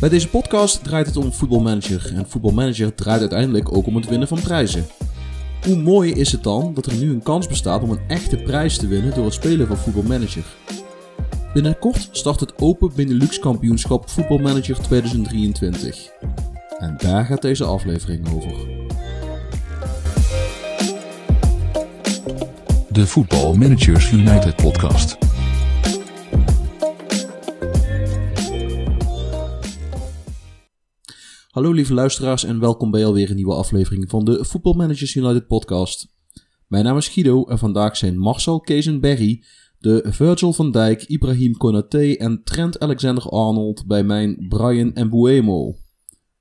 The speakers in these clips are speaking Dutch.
Bij deze podcast draait het om voetbalmanager en voetbalmanager draait uiteindelijk ook om het winnen van prijzen. Hoe mooi is het dan dat er nu een kans bestaat om een echte prijs te winnen door het spelen van voetbalmanager? Binnenkort start het Open Benelux Kampioenschap Voetbalmanager 2023. En daar gaat deze aflevering over. De Voetbal Managers United podcast. Hallo lieve luisteraars en welkom bij alweer een nieuwe aflevering van de Football Managers United podcast. Mijn naam is Guido en vandaag zijn Marcel, Kees en Berry, de Virgil van Dijk, Ibrahim Konaté en Trent Alexander-Arnold bij mijn Brian Mbuemo.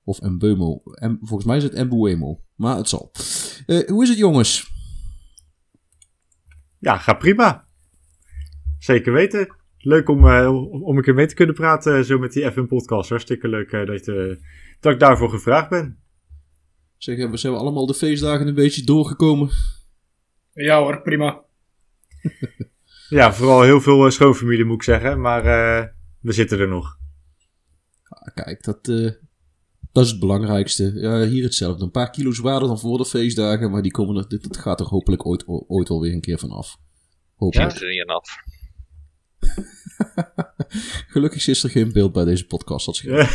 Of Mbeumo. En volgens mij is het Mbuemo, maar het zal. Eh, hoe is het jongens? Ja, gaat prima. Zeker weten. Leuk om, uh, om een keer mee te kunnen praten zo met die FM podcast. Hartstikke leuk uh, dat, uh, dat ik daarvoor gevraagd ben. Zeg, we zijn we allemaal de feestdagen een beetje doorgekomen? Ja hoor, prima. ja, vooral heel veel schoonfamilie moet ik zeggen, maar we zitten er nog. Ah, kijk, dat, dat is het belangrijkste. Ja, hier hetzelfde. Een paar kilo zwaarder dan voor de feestdagen, maar die komen er, dit, gaat er hopelijk ooit, ooit alweer een keer van af. Hopelijk. Ja, ze zijn nat. Gelukkig is er geen beeld bij deze podcast. Dat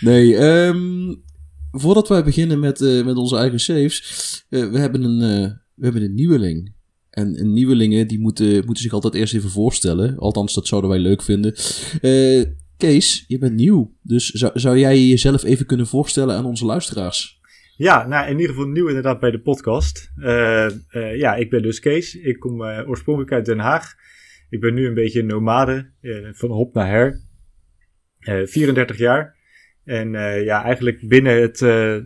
nee, um, voordat wij beginnen met, uh, met onze eigen saves. Uh, we, hebben een, uh, we hebben een nieuweling. En, en nieuwelingen die moeten, moeten zich altijd eerst even voorstellen. Althans, dat zouden wij leuk vinden. Kees, je bent nieuw. Dus zou, zou jij jezelf even kunnen voorstellen aan onze luisteraars? Ja, nou in ieder geval nieuw inderdaad bij de podcast. ja, ik ben dus Kees. Ik kom oorspronkelijk uit Den Haag. Ik ben nu een beetje een nomade, van hop naar her. Uh, eh, 34 jaar. En ja, eigenlijk binnen het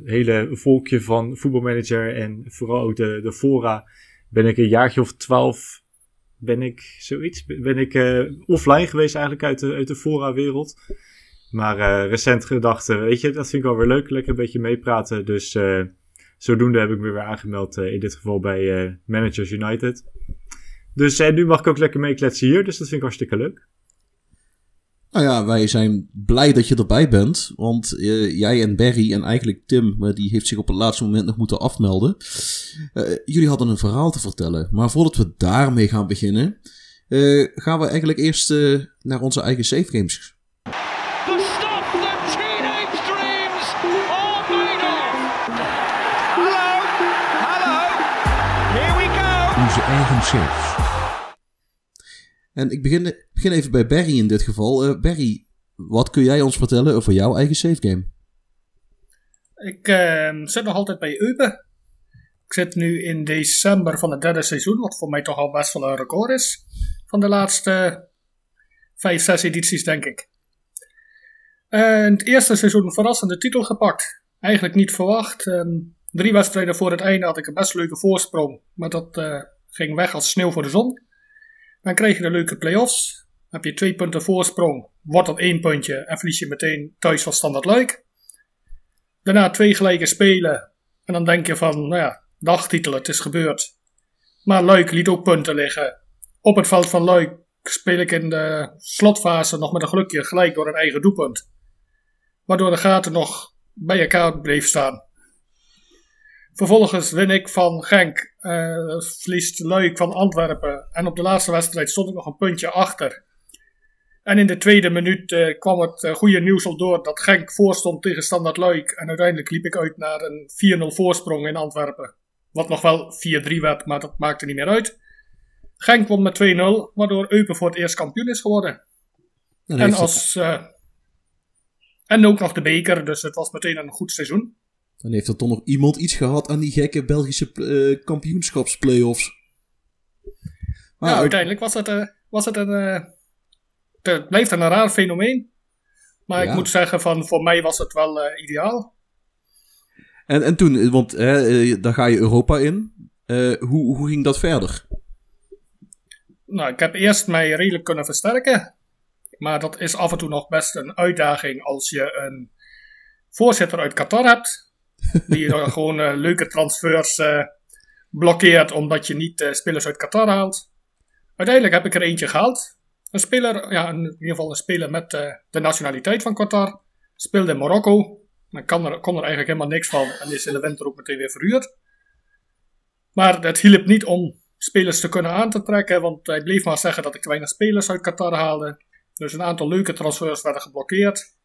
hele volkje van voetbalmanager en vooral ook de, de fora ben ik een jaartje of twaalf, ben ik zoiets, ben ik offline geweest eigenlijk uit de, uit de fora-wereld. Maar recent gedacht, weet je, dat vind ik wel weer leuk, lekker een beetje meepraten. Dus zodoende heb ik me weer aangemeld, in dit geval bij Managers United. Dus nu mag ik ook lekker meekletsen hier, dus dat vind ik hartstikke leuk. Nou ja, wij zijn blij dat je erbij bent. Want uh, jij en Barry en eigenlijk Tim, maar die heeft zich op het laatste moment nog moeten afmelden. Uh, jullie hadden een verhaal te vertellen. Maar voordat we daarmee gaan beginnen, uh, gaan we eigenlijk eerst naar onze eigen save games. Onze eigen saves. En ik begin, begin even bij Barry in dit geval. Uh, Barry, wat kun jij ons vertellen over jouw eigen save game? Ik uh, zit nog altijd bij Eupen. Ik zit nu in december van het derde seizoen, wat voor mij toch al best wel een record is. Van de laatste vijf, zes edities, denk ik. Het eerste seizoen verrassende titel gepakt. Eigenlijk niet verwacht. Um, drie wedstrijden voor het einde had ik een best leuke voorsprong. Maar dat uh, ging weg als sneeuw voor de zon. Dan krijg je de leuke play-offs. heb je twee punten voorsprong, wordt dat één puntje en verlies je meteen thuis van Standard Luik. Daarna twee gelijke spelen. En dan denk je van, nou ja, dagtitel, het is gebeurd. Maar Luik liet ook punten liggen. Op het veld van Luik speel ik in de slotfase nog met een gelukje gelijk door een eigen doelpunt. Waardoor de gaten nog bij elkaar bleef staan. Vervolgens win ik van Genk, uh, verliest Luik van Antwerpen. En op de laatste wedstrijd stond ik nog een puntje achter. En in de tweede minuut uh, kwam het uh, goede nieuws al door dat Genk voorstond tegen Standard Luik. En uiteindelijk liep ik uit naar een 4-0 voorsprong in Antwerpen. Wat nog wel 4-3 werd, maar dat maakte niet meer uit. Genk won met 2-0, waardoor Eupen voor het eerst kampioen is geworden. En, als, en ook nog de beker, dus het was meteen een goed seizoen. Dan heeft er toch nog iemand iets gehad aan die gekke Belgische uh, kampioenschapsplayoffs. Maar ja, uiteindelijk was het, uh, was het een. Uh, het blijft een raar fenomeen. Maar ja. ik moet zeggen, van, voor mij was het wel ideaal. En, en toen, want dan ga je Europa in. hoe, hoe ging dat verder? Nou, ik heb eerst mij redelijk kunnen versterken. Maar dat is af en toe nog best een uitdaging als je een voorzitter uit Qatar hebt Die dan gewoon eh, leuke transfers eh, blokkeert omdat je niet eh, spelers uit Qatar haalt. Uiteindelijk heb ik er eentje gehaald. Een speler, ja, in ieder geval een speler met de nationaliteit van Qatar. Speelde in Marokko. Dan kan er, kon er eigenlijk helemaal niks van en is in de winter ook meteen weer verhuurd. Maar het hielp niet om spelers te kunnen aan te trekken, want hij bleef maar zeggen dat ik weinig spelers uit Qatar haalde. Dus een aantal leuke transfers werden geblokkeerd.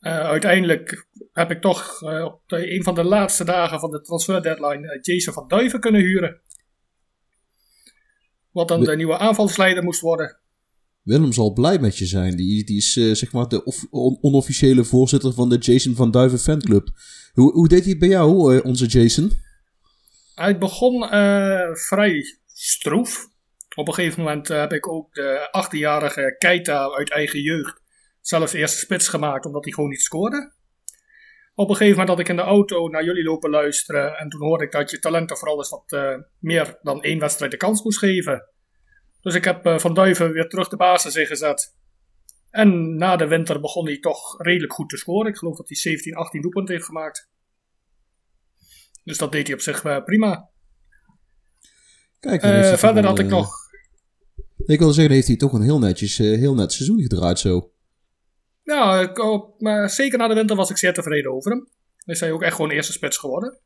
Eh, uiteindelijk heb ik toch eh, op de, een van de laatste dagen van de transfer deadline eh, Jason van Duiven kunnen huren. Wat dan de nieuwe aanvalsleider moest worden. Willem zal blij met je zijn. Die, die is zeg maar de of- on- onofficiële voorzitter van de Jason van Duiven fanclub. Hoe, hoe deed hij bij jou, onze Jason? Hij begon vrij stroef. Op een gegeven moment heb ik ook de 18-jarige Keita uit eigen jeugd zelfs eerste spits gemaakt, omdat hij gewoon niet scoorde. Op een gegeven moment had ik in de auto naar jullie lopen luisteren en toen hoorde ik dat je talenten vooral eens wat eh, meer dan één wedstrijd de kans moest geven. Dus ik heb eh, Van Duiven weer terug de basis ingezet. En na de winter begon hij toch redelijk goed te scoren. Ik geloof dat hij 17, 18 doelpunten heeft gemaakt. Dus dat deed hij op zich eh, prima. Kijk, verder had ik nog. Ik wilde zeggen, heeft hij toch een heel netjes, heel net seizoen gedraaid zo. Ja, ik, op- maar zeker na de winter was ik zeer tevreden over hem. Hij is hij ook echt gewoon eerste spits geworden.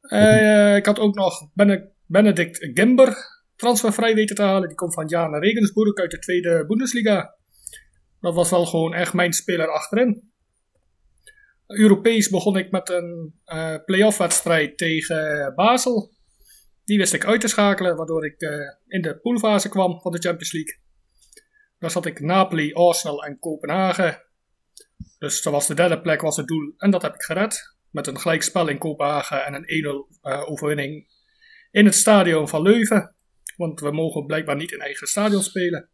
Eh, ik had ook nog Bene- Benedict Gimber transfervrij weten te halen. Die komt van Jana Regensburg uit de tweede Bundesliga. Dat was wel gewoon echt mijn speler achterin. Europees begon ik met een eh play-off wedstrijd tegen Basel. Die wist ik uit te schakelen, waardoor ik eh, in de poolfase kwam van de Champions League. Daar zat ik Napoli, Arsenal en Kopenhagen. Dus was de derde plek was het doel en dat heb ik gered. Met een gelijkspel in Kopenhagen en een 1-0 eh, overwinning in het stadion van Leuven. Want we mogen blijkbaar niet in eigen stadion spelen.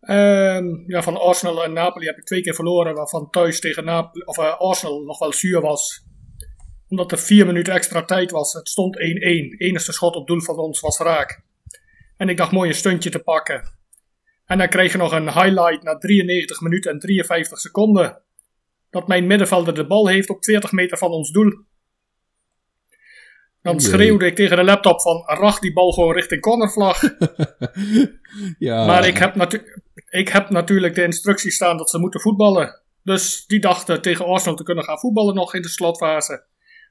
Ehm, ja, van Arsenal en Napoli heb ik twee keer verloren, waarvan thuis tegen Napoli, of, eh, Arsenal nog wel zuur was. Omdat er vier minuten extra tijd was. Het stond 1-1. Enige schot op doel van ons was raak. En ik dacht mooi een stuntje te pakken. En dan kreeg je nog een highlight na 93 minuten en 53 seconden. Dat mijn middenvelder de bal heeft op 40 meter van ons doel. Dan schreeuwde ik tegen de laptop van rach die bal gewoon richting cornervlag. ja, Maar ik heb, natu- ik heb natuurlijk de instructie staan dat ze moeten voetballen. Dus die dachten tegen Arsenal te kunnen gaan voetballen nog in de slotfase.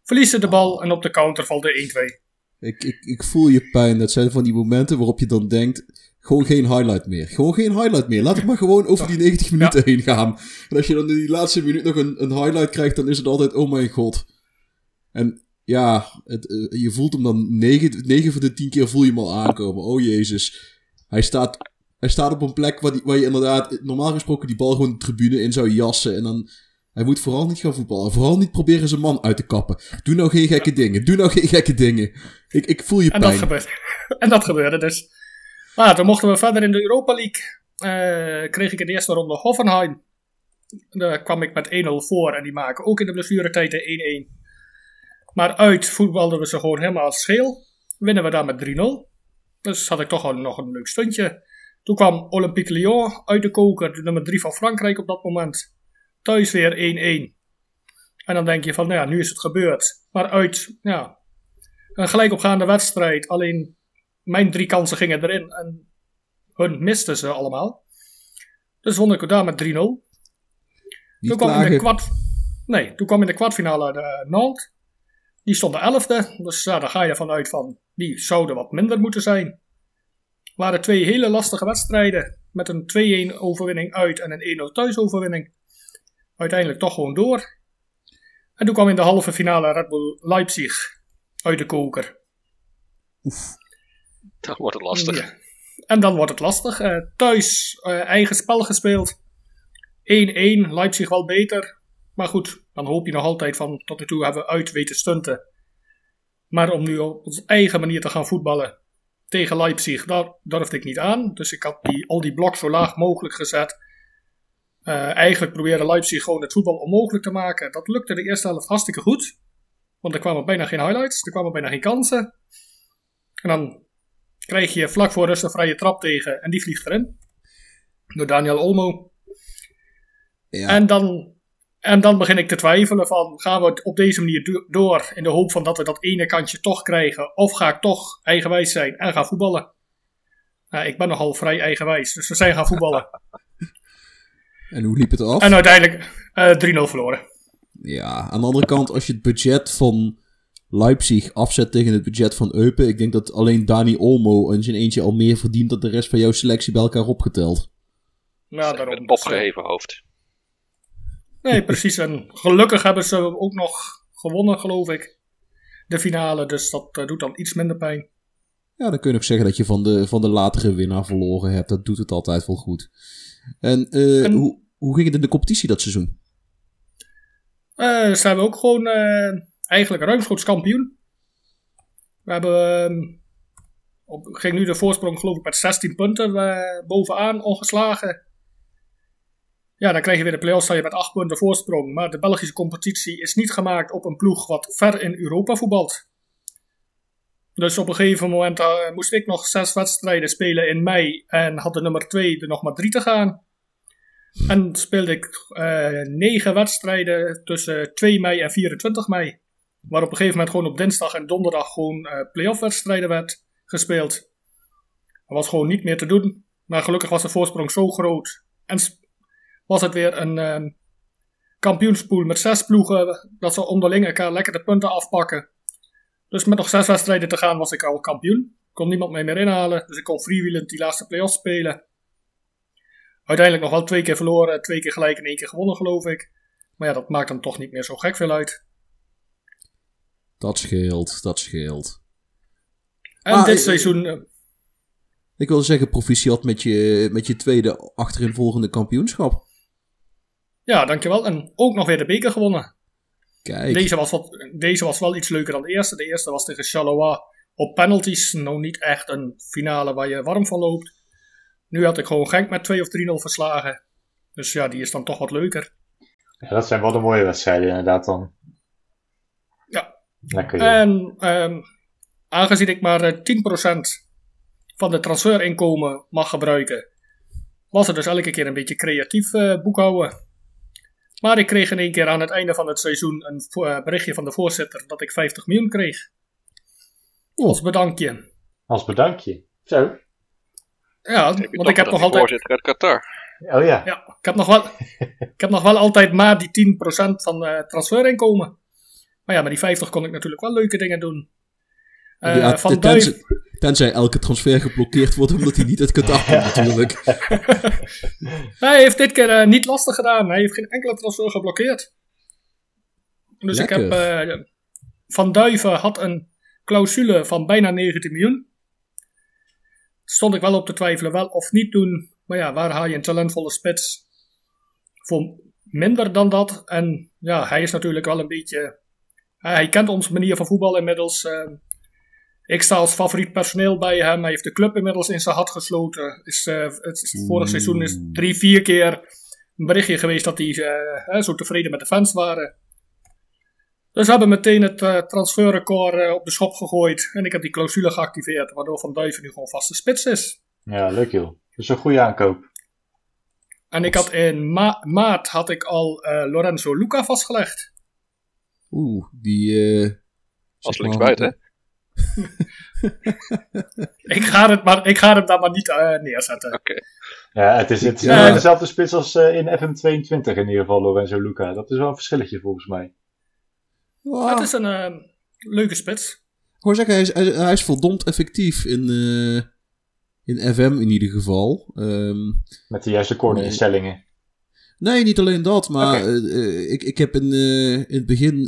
Verliezen de bal en op de counter valt de 1-2. Ik, ik, ik voel je pijn. Dat zijn van die momenten waarop je dan denkt... Gewoon geen highlight meer. Gewoon geen highlight meer. Laat het maar gewoon over die 90 minuten heen gaan. En als je dan in die laatste minuut nog een, een highlight krijgt, dan is het altijd, oh mijn god. En ja, het, eh, je voelt hem dan 9, 9 van de 10 keer voel je hem al aankomen. Oh jezus. Hij staat, hij staat op een plek waar, die, waar je inderdaad normaal gesproken die bal gewoon de tribune in zou jassen. En dan, hij moet vooral niet gaan voetballen. Vooral niet proberen zijn man uit te kappen. Doe nou geen gekke dingen. Doe nou geen gekke dingen. Ik, ik voel je En pijn. dat gebeurde. en dat gebeurde dus. Maar toen mochten we verder in de Europa League. Eh, kreeg ik in de eerste ronde Hoffenheim. Daar kwam ik met 1-0 voor en die maken ook in de blessuretijd de 1-1. Maar uit voetbalden we ze gewoon helemaal scheel. Winnen we daar met 3-0. Dus had ik toch wel nog een leuk stuntje. Toen kwam Olympique Lyon uit de koker, de nummer 3 van Frankrijk op dat moment. Thuis weer 1-1. En dan denk je van, nou ja, nu is het gebeurd. Maar uit, ja, een gelijkopgaande wedstrijd. Alleen mijn drie kansen gingen erin en hun misten ze allemaal. Dus won ik daar met 3-0. Niet Toen kwam, in de kwart... nee, toen kwam in de kwartfinale de Nantes. Die stonden elfde. Dus ja, daar ga je vanuit van, die zouden wat minder moeten zijn. waren twee hele lastige wedstrijden. Met een 2-1 overwinning uit en een 1-0 thuisoverwinning. Uiteindelijk toch gewoon door. En toen kwam in de halve finale Red Bull Leipzig uit de koker. Dan wordt het lastig. En dan wordt het lastig. Eh, thuis eh, eigen spel gespeeld. 1-1, Leipzig wel beter. Maar goed, dan hoop je nog altijd van tot nu toe hebben we uit weten stunten. Maar om nu op onze eigen manier te gaan voetballen tegen Leipzig, daar durfde ik niet aan. Dus ik had die, al die bloks zo laag mogelijk gezet. Eh, eigenlijk probeerde Leipzig gewoon het voetbal onmogelijk te maken. Dat lukte de eerste helft hartstikke goed. Want er kwamen bijna geen highlights, er kwamen bijna geen kansen. En dan krijg je vlak voor rust een vrije trap tegen en die vliegt erin. Door Daniel Olmo. Ja. En dan En dan begin ik te twijfelen van, gaan we het op deze manier do- door in de hoop van dat we dat ene kantje toch krijgen? Of ga ik toch eigenwijs zijn en gaan voetballen? Nou, ik ben nogal vrij eigenwijs, dus we zijn gaan voetballen. En hoe liep het af? en uiteindelijk eh 3-0 verloren. Ja, aan de andere kant, als je het budget van Leipzig afzet tegen het budget van Eupen, ik denk dat alleen Dani Olmo in zijn eentje al meer verdient dan de rest van jouw selectie bij elkaar opgeteld. Ja, Met daarom. een Dus, eh, opgeheven hoofd. Nee, precies. En gelukkig hebben ze ook nog gewonnen, geloof ik. De finale, dus dat eh, doet dan iets minder pijn. Ja, dan kun je ook zeggen dat je van de, van de latere winnaar verloren hebt. Dat doet het altijd wel goed. En, eh, En- hoe, hoe ging het in de competitie dat seizoen? Eh zijn we ook gewoon eh, eigenlijk ruimschoots kampioen. We hebben, eh, op, ging nu de voorsprong geloof ik met 16 punten eh, bovenaan ongeslagen. Ja, dan krijg je weer de play-offs, met 8 punten voorsprong. Maar de Belgische competitie is niet gemaakt op een ploeg wat ver in Europa voetbalt. Dus op een gegeven moment eh, moest ik nog zes wedstrijden spelen in mei en had de nummer 2 er nog maar drie te gaan. En speelde ik negen wedstrijden tussen 2 mei en 24 mei. Waar op een gegeven moment gewoon op dinsdag en donderdag gewoon eh play-off wedstrijden werd gespeeld. Dat was gewoon niet meer te doen. Maar gelukkig was de voorsprong zo groot. En was het weer een eh, kampioenspool met zes ploegen. Dat ze onderling elkaar lekker de punten afpakken. Dus met nog zes wedstrijden te gaan was ik al kampioen. Kon niemand mij meer inhalen. Dus ik kon freewheelend die laatste play-off spelen. Uiteindelijk nog wel twee keer verloren, twee keer gelijk en één keer gewonnen, geloof ik. Maar ja, dat maakt dan toch niet meer zo gek veel uit. Dat scheelt, dat scheelt. En Ah, dit seizoen, eh, Ik wil zeggen, proficiat met je, met je tweede achterin kampioenschap. ja, dankjewel. En ook nog weer de beker gewonnen. Kijk, Deze was, wat, deze was wel iets leuker dan de eerste. De eerste was tegen Charleroi op penalties. Nou, niet echt een finale waar je warm van loopt. Nu had ik gewoon Genk met 2 of 3-0 verslagen. Dus ja, die is dan toch wat leuker. Ja, dat zijn wel de mooie wedstrijden inderdaad dan. Lekker. En ehm, aangezien ik maar eh, 10% van de transferinkomen mag gebruiken, was het dus elke keer een beetje creatief eh, boekhouden. Maar ik kreeg in één keer aan het einde van het seizoen een eh, berichtje van de voorzitter dat ik 50 miljoen kreeg. Als bedankje. Als bedankje. Zo. Ja, Heb want ik heb nog altijd. voorzitter uit Qatar. Oh ja. Ja, ik heb nog wel, ik heb nog wel altijd maar die 10% van eh transferinkomen. Maar ja, met die 50 kon ik natuurlijk wel leuke dingen doen. Eh, ja, van tenzij, tenzij elke transfer geblokkeerd wordt omdat hij niet uit Qatar komt natuurlijk. Hij heeft dit keer eh, niet lastig gedaan. Hij heeft geen enkele transfer geblokkeerd. Dus ik heb. Eh, van Duiven had een clausule van bijna 19 miljoen. Stond ik wel op te twijfelen, wel of niet doen. Maar ja, waar haal je een talentvolle spits voor minder dan dat? En ja, hij is natuurlijk wel een beetje. Hij- hij kent onze manier van voetbal inmiddels. eh. ik sta als favoriet personeel bij hem. Hij heeft de club inmiddels in zijn had gesloten. Is, eh, het is, vorig seizoen is drie, vier keer een berichtje geweest dat hij eh, eh, zo tevreden met de fans waren. Dus we hebben meteen het eh, transferrecord eh, op de schop gegooid. En ik heb die clausule geactiveerd, waardoor Van Duiven nu gewoon vaste spits is. Ja, leuk joh. Dus een goede aankoop. En ik had in ma- maart had ik al eh, Lorenzo Luca vastgelegd. Oeh, die... eh, Als linksbuiten, hè? Ik ga het, maar, ik ga het daar maar niet eh, neerzetten. Oké. Ja, het is, het Ja. dezelfde spits als eh, in FM22 in ieder geval, Lorenzo Luca. Dat is wel een verschilletje volgens mij. Ja, Het is een eh, leuke spits. Ik wou zeggen, hij is, hij, hij is verdomd effectief in, eh, in FM in ieder geval. Ehm, Met de juiste cornerinstellingen. Nee, niet alleen dat, maar eh, eh, ik, ik heb in, eh, in het begin,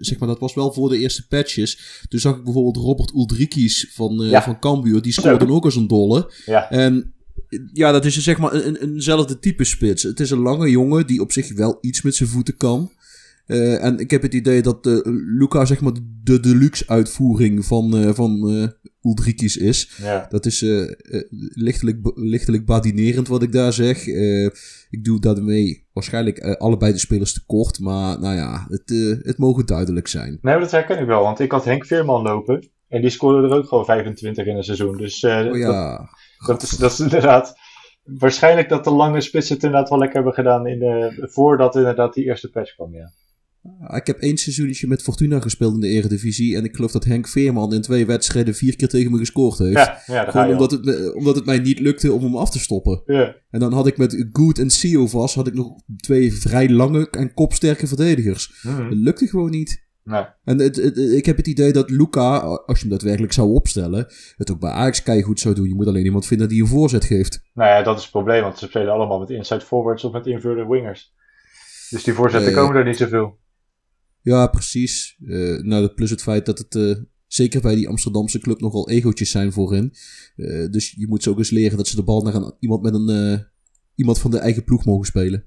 zeg maar, dat was wel voor de eerste patches. Toen zag ik bijvoorbeeld Robert Ulrikis van, Ja. van Cambuur, die scoorde ook als een dolle. Ja. En ja, dat is zeg maar een, eenzelfde type spits. Het is een lange jongen die op zich wel iets met zijn voeten kan. Eh, en ik heb het idee dat eh, Luca zeg maar de deluxe uitvoering van, eh van Ulrikis is. Ja. Dat is lichtelijk, lichtelijk badinerend wat ik daar zeg. Ik doe daarmee waarschijnlijk allebei de spelers tekort. Maar nou ja, het, het mogen duidelijk zijn. Nee, dat herken ik wel, want ik had Henk Veerman lopen. En die scoorde er ook gewoon 25 in een seizoen. Dus Oh ja, dat, is, dat is inderdaad waarschijnlijk dat de lange spitsen het inderdaad wel lekker hebben gedaan in de, voordat inderdaad die eerste patch kwam, ja. Ah, Ik heb één seizoentje met Fortuna gespeeld in de Eredivisie. En ik geloof dat Henk Veerman in twee wedstrijden vier keer tegen me gescoord heeft. Ja, Gewoon omdat het, omdat het mij niet lukte om hem af te stoppen. Ja. En dan had ik met Good en Sio vast, had ik nog twee vrij lange en kopsterke verdedigers. Mhm. Dat lukte gewoon niet. Nee. En het, het- ik heb het idee dat Luca, als je hem daadwerkelijk zou opstellen, het ook bij Ajax goed zou doen. Je moet alleen iemand vinden die een voorzet geeft. Nou ja, dat is het probleem, want ze spelen allemaal met inside forwards of met inverted wingers. Dus die voorzetten komen er niet zoveel. Ja, precies. Eh, nou, plus het feit dat het eh, zeker bij die Amsterdamse club nogal egootjes zijn voorin. Eh, dus je moet ze ook eens leren dat ze de bal naar een, iemand met een iemand van de eigen ploeg mogen spelen.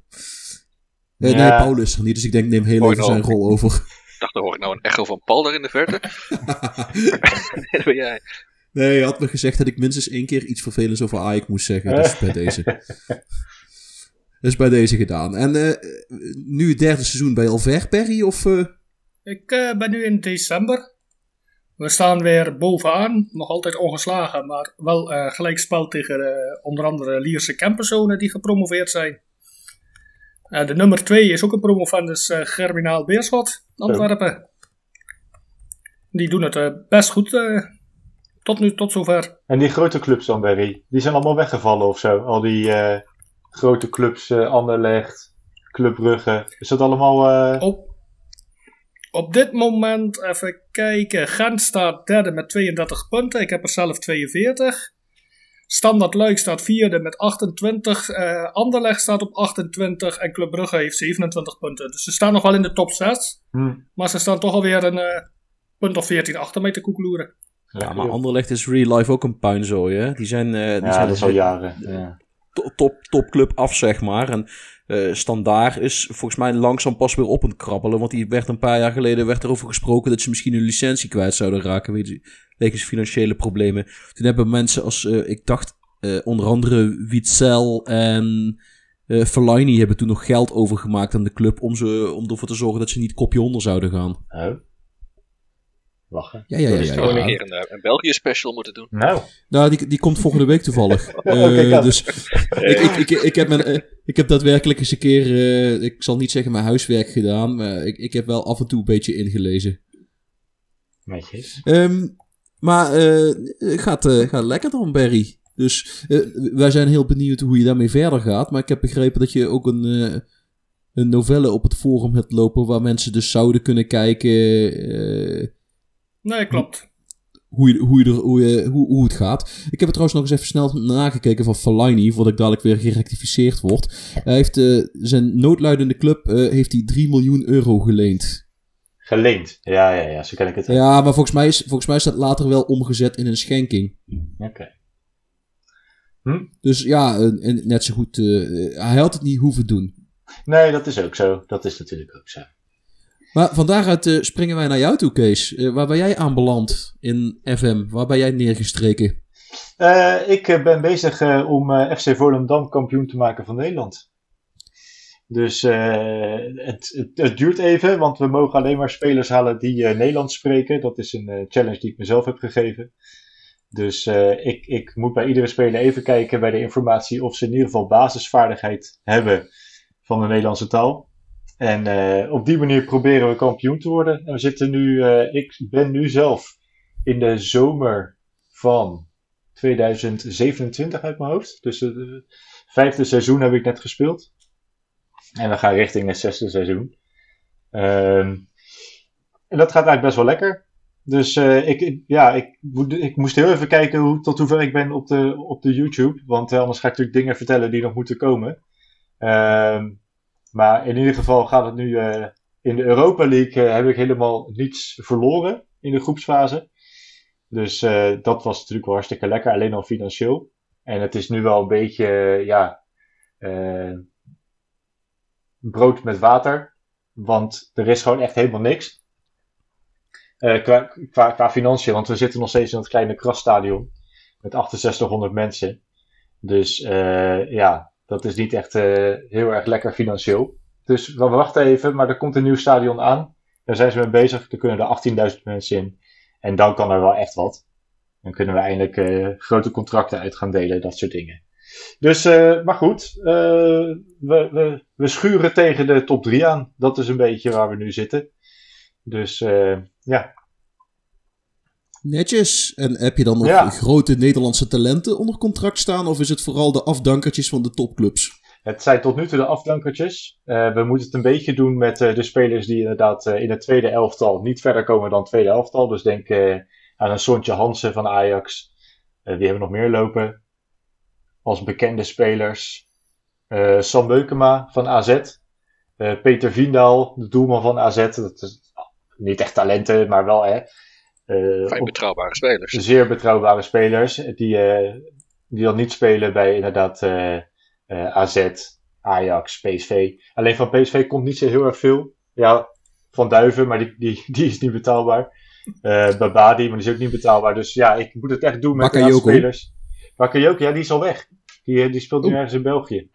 Nee, Ja. Paulus is er niet, dus ik denk neem heel even zijn nou. rol over. Ik dacht, dan hoor ik nou een echo van Paul daar in de verte. dat ben jij. nee, hij had me gezegd dat ik minstens één keer iets vervelends over Ajax moest zeggen. Dus bij deze. Dus bij deze gedaan. En eh, nu het derde seizoen bij je al ver, Perry? Of, eh? Ik eh, ben nu in december. We staan weer bovenaan. Nog altijd ongeslagen, maar wel eh gelijkspel tegen eh, onder andere Lierse Kempenzonen die gepromoveerd zijn. Eh, de nummer 2 is ook een promovendus eh Germinaal Beerschot, Antwerpen. Die doen het eh, best goed eh, tot nu, tot zover. En die grote clubs dan, Barry, die zijn allemaal weggevallen of zo. Al die eh, grote clubs, eh Anderlecht, Club Brugge. Is dat allemaal... eh, Op, op dit moment, even kijken. Gent staat derde met 32 punten. Ik heb er zelf 42. Standard Luik staat vierde met 28. eh Anderlecht staat op 28. En Club Brugge heeft 27 punten. Dus ze staan nog wel in de top 6. hm, Maar ze staan toch alweer een punt of 14 achter mij te koekeloeren. Ja, maar Anderlecht is real life ook een puinzooi, hè? Die zijn, eh, die Ja, zijn dat is al jaren. Ja. To- top, topclub af, zeg maar. En eh Standaard is volgens mij langzaam pas weer op aan het krabbelen. Want die werd een paar jaar geleden werd erover gesproken dat ze misschien hun licentie kwijt zouden raken. Wegens financiële problemen. Toen hebben mensen als, eh, ik dacht, eh, onder andere Witzel en eh Fellaini hebben toen nog geld overgemaakt aan de club. Om, ze, om ervoor te zorgen dat ze niet kopje onder zouden gaan. Oh. Lachen. Ja, ja, ja. Is ja, ja. een keer een, eh, een België special moeten doen. Nou, Nou, die, die komt volgende week toevallig. Oh, Eh, aan. dus ik, ik, ik, ik, heb mijn, eh, ik heb daadwerkelijk eens een keer, eh, ik zal niet zeggen mijn huiswerk gedaan, maar ik, ik heb wel af en toe een beetje ingelezen. netjes. Ehm, maar eh, gaat, eh, gaat lekker dan, Barry. Dus eh, wij zijn heel benieuwd hoe je daarmee verder gaat. Maar ik heb begrepen dat je ook een, eh, een novelle op het forum hebt lopen waar mensen dus zouden kunnen kijken eh, Nee, klopt. hoe, je, hoe, je er, hoe, je, hoe, hoe het gaat. Ik heb er trouwens nog eens even snel nagekeken van Fellaini, voordat ik dadelijk weer gerectificeerd word. Hij heeft eh, zijn noodluidende club eh, heeft hij 3 miljoen euro geleend. Geleend. Ja, ja, ja, zo ken ik het. Ja, maar volgens mij, is, volgens mij is dat later wel omgezet in een schenking. Oké. Dus ja, en- net zo goed. eh, hij had het niet hoeven doen. Nee, dat is ook zo. Dat is natuurlijk ook zo. Maar van daaruit eh, springen wij naar jou toe, Kees. Eh, waar ben jij aanbeland in FM? Waar ben jij neergestreken? Eh, ik ben bezig om FC Volendam kampioen te maken van Nederland. Dus het, het, het duurt even, want we mogen alleen maar spelers halen die Nederlands spreken. Dat is een challenge die ik mezelf heb gegeven. Dus ik, ik moet bij iedere speler even kijken bij de informatie of ze in ieder geval basisvaardigheid hebben van de Nederlandse taal. En eh, op die manier proberen we kampioen te worden. En we zitten nu, eh, ik ben nu zelf in de zomer van 2027 uit mijn hoofd. Dus het eh, vijfde seizoen heb ik net gespeeld. En we gaan richting het zesde seizoen. Ehm, en dat gaat eigenlijk best wel lekker. Dus ik, ja, ik, ik moest heel even kijken hoe, tot hoever ik ben op de, op de YouTube. Want anders ga ik natuurlijk dingen vertellen die nog moeten komen. Ehm, maar in ieder geval gaat het nu eh, in de Europa League eh, heb ik helemaal niets verloren in de groepsfase. Dus eh, dat was natuurlijk wel hartstikke lekker, alleen al financieel. En het is nu wel een beetje, ja, brood met water. Want er is gewoon echt helemaal niks. Qua, qua, qua financiën, want we zitten nog steeds in dat kleine krasstadion. Met 6800 mensen. Dus ja, dat is niet echt eh, heel erg lekker financieel. Dus we wachten even, maar er komt een nieuw stadion aan. Daar zijn ze mee bezig. Er kunnen er 18.000 mensen in. En dan kan er wel echt wat. Dan kunnen we eindelijk eh, grote contracten uit gaan delen, dat soort dingen. Dus, eh, maar goed, we, we, we schuren tegen de top 3 aan. Dat is een beetje waar we nu zitten. Dus ja, Netjes. En heb je dan nog Ja. grote Nederlandse talenten onder contract staan? Of is het vooral de afdankertjes van de topclubs? het zijn tot nu toe de afdankertjes. Eh, we moeten het een beetje doen met eh, de spelers die inderdaad eh, in het tweede elftal niet verder komen dan het tweede elftal. Dus denk aan een Sontje Hansen van Ajax. Wie hebben nog meer lopen? Als bekende spelers. Sam Beukema van AZ. Peter Viendaal, de doelman van AZ. Dat is niet echt talenten, maar wel hè. Eh, Fijn betrouwbare spelers. zeer betrouwbare spelers. Die, eh, die dan niet spelen bij inderdaad eh, eh, AZ, Ajax, PSV. Alleen van PSV komt niet zo heel erg veel. Ja, Van Duiven, maar die, die, die is niet betaalbaar. Eh Babadi, maar die is ook niet betaalbaar. Dus ja, ik moet het echt doen met de spelers. Bakayoko, ja, die is al weg. Die, die speelt nu ergens in België.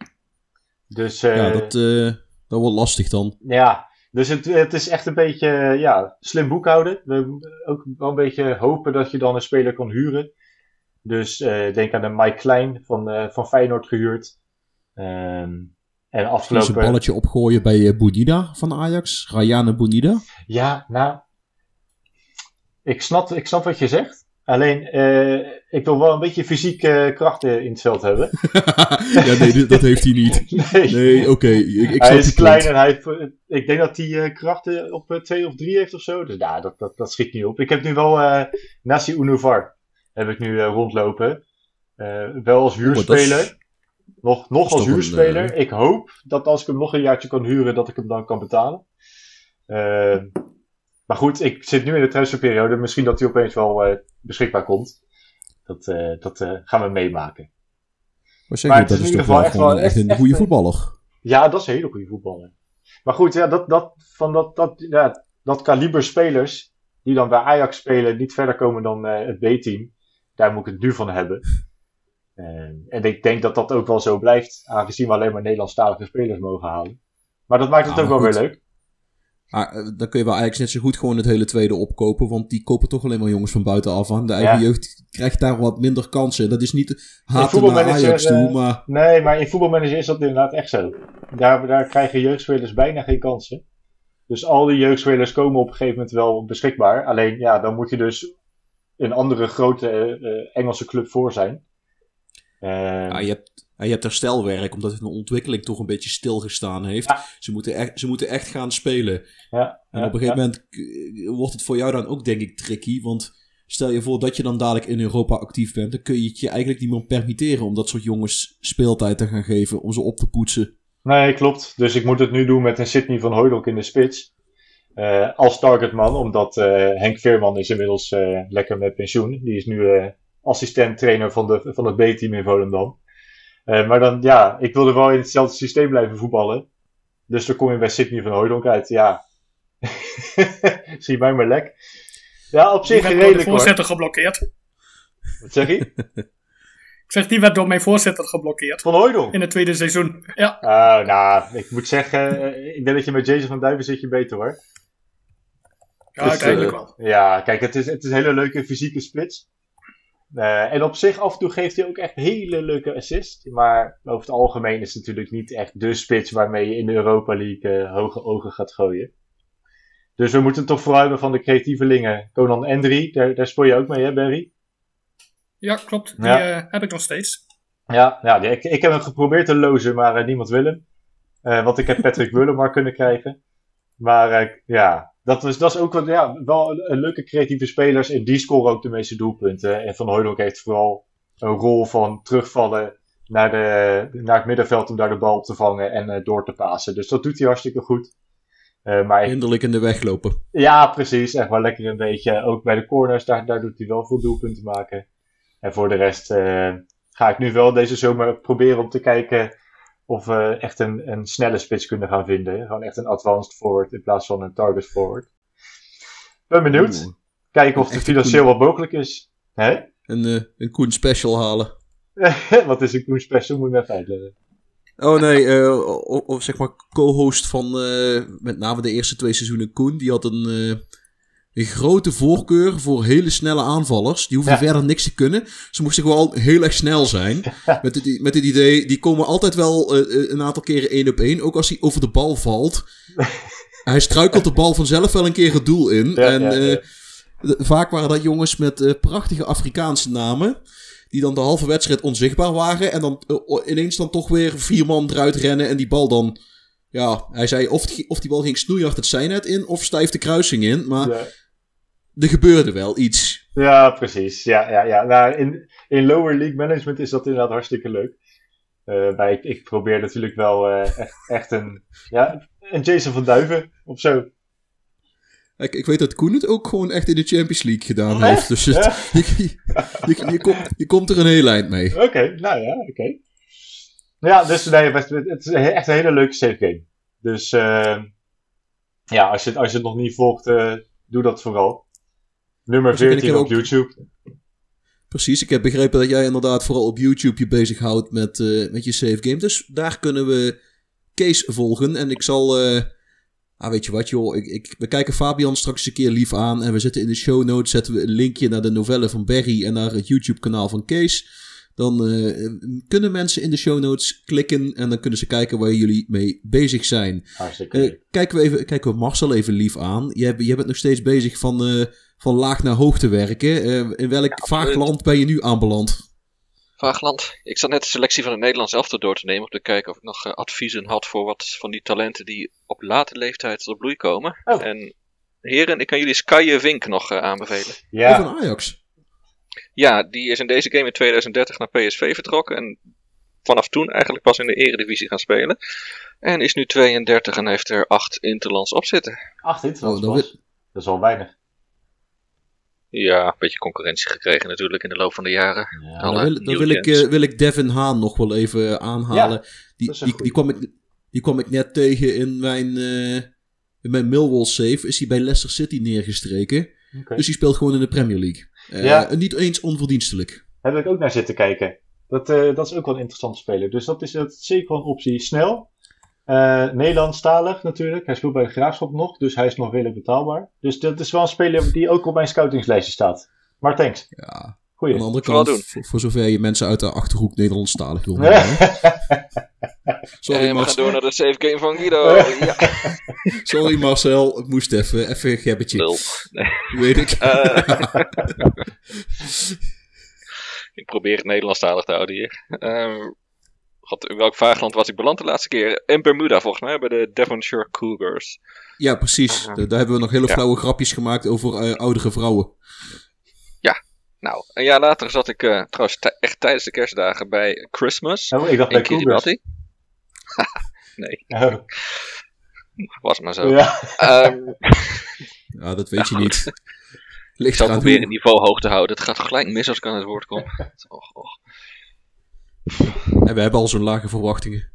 Dus eh, ja, dat, eh, dat wordt lastig dan. ja, dus het, het is echt een beetje eh, ja, slim boekhouden. We ook wel een beetje hopen dat je dan een speler kan huren. Dus eh, denk aan de Mike Klein van, eh, van Feyenoord gehuurd. Ehm, en eens een afgelopen... balletje opgooien bij Bounida van Ajax. Rayane Bounida. Ja, nou... Ik snap, ik snap wat je zegt. Alleen, eh, ik wil wel een beetje fysieke krachten in het veld hebben. ja, nee, dat heeft hij niet. Nee. Nee, oké. Ik, ik hij is je klein punt. en hij eh, ik denk dat hij eh, krachten op 2 of 3 heeft of zo. Dus nou, dat, dat, dat schiet niet op. Ik heb nu wel eh Nassi Unuvar heb ik nu eh, rondlopen. Eh, wel als huurspeler. Oh, is- nog nog als een, huurspeler. eh, Ik hoop dat als ik hem nog een jaartje kan huren, dat ik hem dan kan betalen. Maar goed, ik zit nu in de transferperiode. Misschien dat hij opeens wel eh, beschikbaar komt. Dat, eh, dat eh, gaan we meemaken. Maar is dat in is toch wel geval echt wel echt een echt goede voetballer. Ja, dat is een hele goede voetballer. Maar goed, ja, dat, dat, van dat, dat, ja, dat kaliber spelers die dan bij Ajax spelen niet verder komen dan het B-team, daar moet ik het nu van hebben. Eh, en ik denk dat dat ook wel zo blijft, aangezien we alleen maar Nederlandstalige spelers mogen halen. Maar dat maakt het ook wel goed. weer leuk. Maar eh, dan kun je bij Ajax net zo goed gewoon het hele tweede opkopen. Want die kopen toch alleen maar jongens van buitenaf aan. De eigen Ja. jeugd krijgt daar wat minder kansen. Dat is niet haten naar Ajax toe, eh, maar... Nee, maar in voetbalmanager is dat inderdaad echt zo. Daar, daar krijgen jeugdspelers bijna geen kansen. Dus al die jeugdspelers komen op een gegeven moment wel beschikbaar. Alleen ja, dan moet je dus een andere grote eh, Engelse club voor zijn. Eh, Ja, je, hebt, ja, je hebt herstelwerk, omdat hun ontwikkeling toch een beetje stilgestaan heeft. Ja. Ze, moeten echt, ze moeten echt gaan spelen. ja, En op een gegeven moment eh, wordt het voor jou dan ook, denk ik, tricky. Want stel je voor dat je dan dadelijk in Europa actief bent. Dan kun je het je eigenlijk niet meer permitteren om dat soort jongens speeltijd te gaan geven. Om ze op te poetsen. Nee, klopt. Dus ik moet het nu doen met een Sydney van Hooydonk in de spits. Eh, als targetman, omdat eh, Henk Veerman is inmiddels lekker met pensioen. Die is nu assistent-trainer van, de, van het B-team in Volendam. Eh, maar dan, ja, ik wilde wel in hetzelfde systeem blijven voetballen. Dus dan kom je bij Sydney van Hooydonk uit. Ja, zie mij maar lek. Ja, op Die zich door redelijk hoor. voorzitter geblokkeerd. Wat zeg je? Ik zeg, die werd door mijn voorzitter geblokkeerd. Van Hooydonk? In het tweede seizoen. Ja, Ah, nou, ik moet zeggen, eh, ik denk dat je met Jason van Duiven zit je beter hoor. ja Dus, uiteindelijk eh, wel. Ja, kijk, het is, het is een hele leuke fysieke splits. Eh, en op zich, af en toe geeft hij ook echt hele leuke assists. Maar over het algemeen is het natuurlijk niet echt de spits waarmee je in de Europa League eh, hoge ogen gaat gooien. Dus we moeten toch vooral hebben van de creatievelingen. Conan Endry, daar, daar speel je ook mee hè, Barry? Ja, klopt. Die Ja. eh, heb ik nog steeds. Ja, ja die- ik, ik heb hem geprobeerd te lozen, maar niemand wil hem. Want ik heb Patrick Wullemar kunnen krijgen. Maar ja, dat is, dat is ook wel, ja, wel een, een leuke creatieve spelers. En die scoren ook de meeste doelpunten. En Van Hooydonk heeft vooral een rol van terugvallen naar, de, naar het middenveld om daar de bal op te vangen en eh, door te pasen. Dus dat doet hij hartstikke goed. Eh, maar Hinderlijk in de weg lopen. ja, precies. Echt wel lekker een beetje. Ook bij de corners, daar, daar doet hij wel veel doelpunten maken. En voor de rest eh, ga ik nu wel deze zomer proberen om te kijken of we echt een, een snelle spits kunnen gaan vinden. Gewoon echt een advanced forward in plaats van een target forward. Ben benieuwd. Kijken of het financieel wat mogelijk is. Hè? Een, eh, een Koen special halen. wat is een Koen Special? Moet ik even uitleggen. Oh nee, eh, o- of zeg maar co-host van eh, met name de eerste twee seizoenen Koen. Die had een, eh, een grote voorkeur voor hele snelle aanvallers. Die hoeven Ja. verder niks te kunnen. Ze moesten gewoon heel erg snel zijn. Met het, met het idee, die komen altijd wel eh, eh, een aantal keren één op één. Ook als hij over de bal valt. hij struikelt de bal vanzelf wel een keer het doel in. Ja, en eh, de- vaak waren dat jongens met prachtige Afrikaanse namen. Die dan de halve wedstrijd onzichtbaar waren. En dan ineens dan toch weer vier man eruit rennen. En die bal dan. Ja, hij zei of, die- of die bal ging snoeihard het zijnet in. Of stijf de kruising in. Maar. Er gebeurde wel iets. Ja, precies. Ja, ja, ja. Nou, in, in lower league management is dat inderdaad hartstikke leuk. Maar ik, ik probeer natuurlijk wel eh, echt, echt een, ja, een Jason van Duiven of zo. Ik, ik weet dat Koen het ook gewoon echt in de Champions League gedaan Oh, heeft. Dus het- Ja? je, je, je, komt, je komt er een heel eind mee. Oké, nou ja, oké. Ja, dus nee, het het is echt een hele leuke save game. Dus eh, ja, als je, als je het nog niet volgt, doe dat vooral. Nummer Dus ik- ik 14 heb op ook- YouTube. Precies, ik heb begrepen dat jij inderdaad vooral op YouTube je bezighoudt met, eh, met je save game. Dus daar kunnen we Kees volgen. En ik zal... eh, ah, weet je wat joh, ik, ik, we kijken Fabian straks een keer lief aan. En we zetten in de show notes zetten we een linkje naar de novelle van Barry en naar het YouTube kanaal van Kees. Dan eh, kunnen mensen in de show notes klikken en dan kunnen ze kijken waar jullie mee bezig zijn. Hartstikke kijken, we even, kijken we Marcel even lief aan. Jij, jij bent nog steeds bezig van, van laag naar hoog te werken. Eh, in welk vaag absoluut. land ben je nu aanbeland? Vaagland. Ik zat net de selectie van het Nederlands elftal door te nemen. Om te kijken of ik nog eh, adviezen had voor wat van die talenten die op late leeftijd tot bloei komen. Oh. En heren, ik kan jullie Skye Vink nog eh, aanbevelen. Ja, van Ajax? Ja, die is in deze game in 2030 naar PSV vertrokken. En vanaf toen eigenlijk pas in de eredivisie gaan spelen. En is nu 32 en heeft er 8 interlands op zitten. acht interlands Oh, dan pas. Dat is wel weinig. Ja, een beetje concurrentie gekregen natuurlijk in de loop van de jaren. Ja. Dan wil, dan wil, ik, eh, wil ik Devin Haan nog wel even aanhalen. die, die, die, kwam ik, die kwam ik net tegen in mijn, eh, in mijn Millwall save. Is hij bij Leicester City neergestreken. Dus die speelt gewoon in de Premier League. Eh, Ja. en Niet eens onverdienstelijk. Daar heb ik ook naar zitten kijken. Dat, eh, dat is ook wel een interessante speler. Dus dat is, dat is zeker wel een optie. Snel. Eh Nederlandstalig natuurlijk. Hij speelt bij de Graafschap nog. Dus hij is nog redelijk betaalbaar. Dus dat is wel een speler die ook op mijn scoutingslijstje staat. Maar thanks. Ja. Goeie. Aan de andere kant, voor, voor zover je mensen uit de Achterhoek Nederlandstalig wil. Sorry, en we Marcel. gaan door naar de save game van Guido. ja, Sorry Marcel, het moest even. Even een gebbetje. lul. Weet ik. Eh, ik probeer het Nederlandstalig te houden hier. Ehm, God, in welk vaagland was ik beland de laatste keer? In Bermuda volgens mij, bij de Devonshire Cougars. Ja, precies. Da- Daar hebben we nog hele Ja. flauwe grapjes gemaakt over eh, oudere vrouwen. Nou, een jaar later zat ik eh, trouwens echt tijdens de kerstdagen bij Christmas. Oh, ik dacht bij in Cougars. Kiribati. nee, Oh, was maar zo. ja. Ehm, Ja, dat weet je niet. ik zal proberen het niveau hoog te houden. Het gaat gelijk mis als ik aan het woord kom. Och, och, En we hebben al zo'n lage verwachtingen.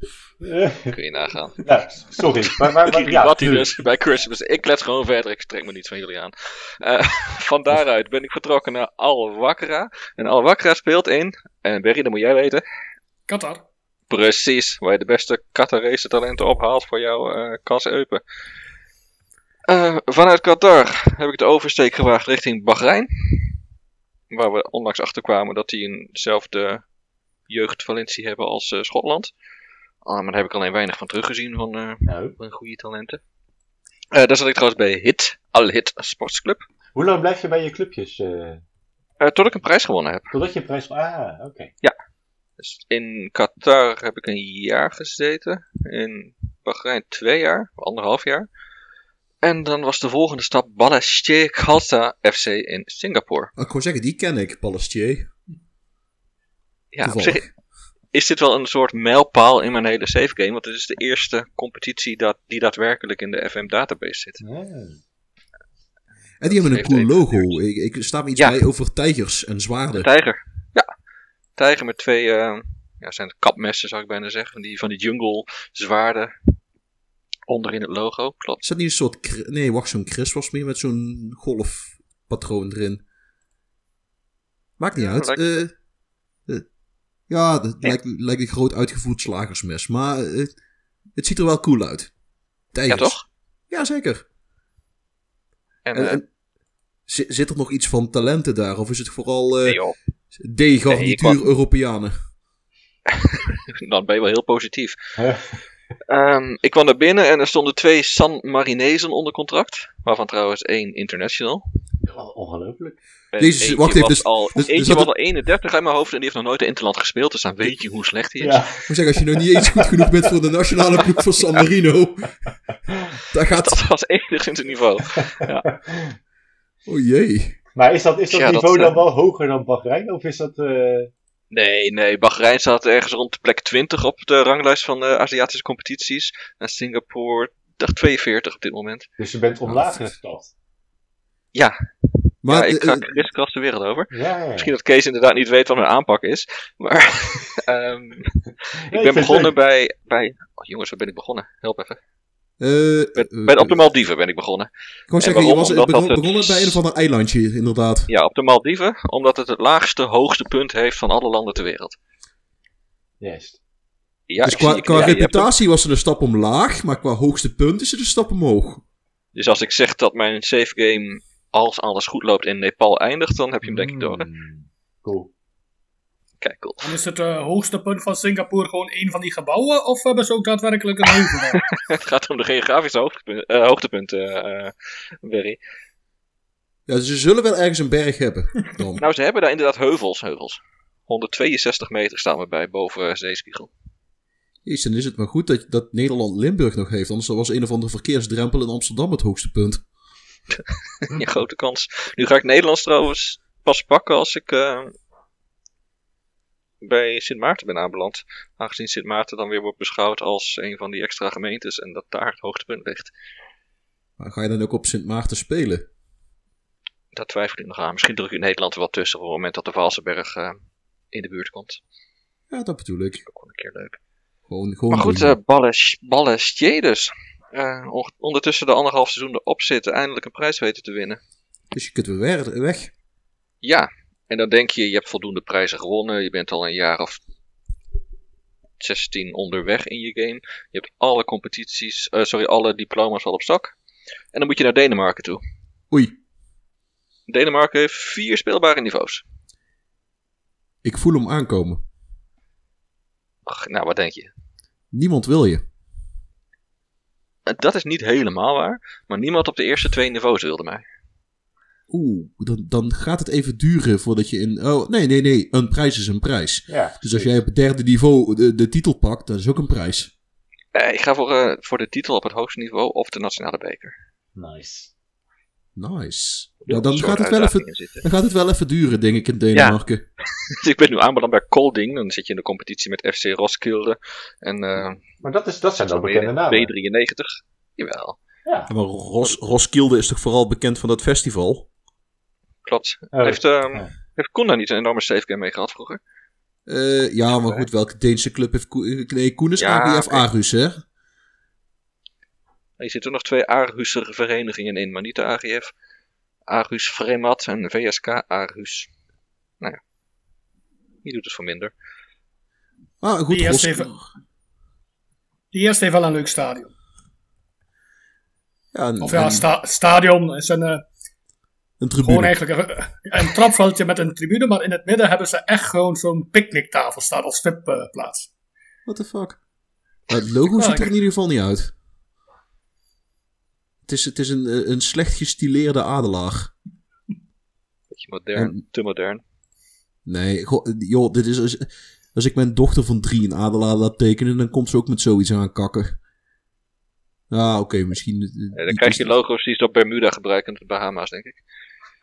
kun je nagaan. Ja, sorry. Maar, maar, maar, ja, tuurlijk. dus, bij Christmas. Ik klets gewoon verder, ik trek me niets van jullie aan. Eh, van daaruit ben ik vertrokken naar Al Wakra. En Al Wakra speelt in, en Berry, dat moet jij weten, Qatar. precies, waar je de beste Qatarese talenten ophaalt voor jouw eh Kas Eupen. Eh, vanuit Qatar heb ik de oversteek gewaagd richting Bahrein. Waar we onlangs achter kwamen dat die eenzelfde jeugdvalentie hebben als eh, Schotland. Ah, maar daar heb ik alleen weinig van teruggezien van eh, Nou, van goede talenten. Eh, daar zat ik trouwens bij HIT, Al Hit Sportsclub. hoe lang blijf je bij je clubjes? eh, Eh, tot ik een prijs gewonnen heb. totdat je een prijs... Ah, oké. Dus in Qatar heb ik een jaar gezeten. In Bahrein twee jaar, anderhalf jaar. En dan was de volgende stap Balestier Khalsa FC in Singapore. Oh, ik wou zeggen, die ken ik, Balestier. Ja, op zich is dit wel een soort mijlpaal in mijn hele save game. Want het is de eerste competitie dat, die daadwerkelijk in de FM database zit. Ah. En die hebben een cool logo. Ik, ik sta me iets Ja. bij over tijgers en Een zwaarden. tijger. Ja. Tijger met twee, eh, ja, zijn kapmessen zou ik bijna zeggen. Van die, van die jungle zwaarden. Onderin het logo. Klopt. Is dat niet een soort... Nee, wacht, zo'n Chris was meer met zo'n golfpatroon erin. Maakt niet Ja, uit. lijkt- eh, ja, het Ja. lijkt, lijkt een groot uitgevoerd slagersmes. Maar het ziet er wel cool uit. Ja, toch? Ja, zeker. En, En, eh, en zit er nog iets van talenten daar? Of is het vooral Nee, eh. D-garnituur Nee, ik Europeanen? Dan ben je wel heel positief. Ehm, ik kwam naar binnen en er stonden twee San Marinezen onder contract. Waarvan trouwens één international. Ongelooflijk. Jezus, eentje wacht even, was dus- al, dus- dus eentje dat was het- al 31 uit mijn hoofd en die heeft nog nooit in Interland gespeeld. Dus dan weet je hoe slecht hij is. Ja. Ik moet zeggen, als je nog niet eens goed genoeg bent voor de nationale ploeg van San Marino. daar gaat. Dat was enigszins het niveau. Oh jee. Maar is dat, is dat Ja, dat, niveau dan eh, wel hoger dan Bahrein? Of is dat... eh, Nee, nee. Bahrein staat ergens rond de plek 20 op de ranglijst van de Aziatische competities. En Singapore, dacht 42 op dit moment. Dus je bent omlaag gestapt? Ja, Maar ja ik eh, ga eh, kriskras de wereld over. Ja, ja. Misschien dat Kees inderdaad niet weet wat mijn aanpak is. Maar ehm, Nee, ik ben begonnen bij, bij... Oh jongens, waar ben ik begonnen? Help even. eh, Bij, eh, bij, op de Maldiven ben ik begonnen. Ik wou En zeggen, je waarom? was begon, dat het- begonnen bij een of ander eilandje, inderdaad. Ja, op de Maldiven. Omdat het het laagste, hoogste punt heeft van alle landen ter wereld. Juist. Ja, dus ik qua, zie- ik- qua ja, je hebt hem. reputatie was het een stap omlaag, maar qua hoogste punt is het een stap omhoog. Dus als ik zeg dat mijn save game, als alles goed loopt, in Nepal eindigt, dan heb je hem denk ik door. hè? Cool. Kijk, cool. Dan is het eh, hoogste punt van Singapore gewoon een van die gebouwen, of hebben ze ook daadwerkelijk een heuvel? Het gaat om de geografische hoogtepunten, eh, hoogtepunten eh, Berry. Ja, ze zullen wel ergens een berg hebben. Dan. Nou, ze hebben daar inderdaad heuvels, heuvels. 162 meter staan we bij boven zeespiegel. Jezus, dan is het maar goed dat, dat Nederland Limburg nog heeft. Anders was een of andere verkeersdrempel in Amsterdam het hoogste punt. Ja, grote kans. Nu ga ik Nederlands trouwens pas pakken als ik eh, bij Sint Maarten ben aanbeland. Aangezien Sint Maarten dan weer wordt beschouwd als een van die extra gemeentes en dat daar het hoogtepunt ligt. Maar ga je dan ook op Sint Maarten spelen? Daar twijfel ik nog aan. Misschien druk ik Nederland er wel tussen op het moment dat de Valsenberg eh, in de buurt komt. Ja, dat bedoel ik. Ook wel een keer leuk. Gewoon, gewoon Maar goed, eh Balles, Ballestier dus. Eh, on- ondertussen de anderhalf seizoen erop zitten, eindelijk een prijs weten te winnen. Dus je kunt weer weg. weg. Ja, en dan denk je, je hebt voldoende prijzen gewonnen. Je bent al een jaar of 16 onderweg in je game. Je hebt alle competities, eh, sorry, alle diploma's al op zak. En dan moet je naar Denemarken toe. Oei, Denemarken heeft vier speelbare niveaus. ik voel hem aankomen. Ach, nou, wat denk je? Niemand wil je. Dat is niet helemaal waar, maar niemand op de eerste twee niveaus wilde mij. Oeh, dan, dan gaat het even duren voordat je in... Oh, nee, nee, nee. Een prijs is een prijs. Ja, Dus als jij op het derde niveau de, de titel pakt, dat is ook een prijs. Eh, ik ga voor, eh, voor de titel op het hoogste niveau of de nationale beker. Nice. Nice. Nou, dan gaat, het wel even, dan gaat het wel even duren, denk ik, in Denemarken. Dus ik ben nu aanbeland bij Kolding. Dan zit je in de competitie met FC Roskilde. En eh Maar dat, is, dat zijn dan bekende namen. B93. Jawel, Ja. Maar Ros, Roskilde is toch vooral bekend van dat festival? klopt. Oh, heeft, ehm ja. heeft Koen daar niet een enorme save game mee gehad vroeger? Eh, ja, maar goed, welke Deense club heeft Koen? Nee, Koen is Ja, AGF hè? Je zitten nog twee Argusere verenigingen in, maar niet de AGF. Argus Vremat en VSK Argus. Nou ja. Die doet het voor minder. Ah, goed, Die eerste Die eerste heeft wel een leuk stadion. ja, een, Of ja, een- sta- stadion is een, eh, een gewoon tribune. eigenlijk een, een trapveldje met een tribune, maar in het midden hebben ze echt gewoon zo'n picknicktafel staan als VIP-plaats. What the fuck? Maar het logo ziet er in ieder geval niet uit. Het is, het is een, eh, een slecht gestileerde adelaar. Beetje modern, En- te modern. Nee, goh, joh, dit is... Als, als ik mijn dochter van drie een adelaar laat tekenen, dan komt ze ook met zoiets aan kakken. Ja, oké, misschien... eh, Ja, dan krijg je logo's die ze op Bermuda gebruiken en de Bahama's, denk ik.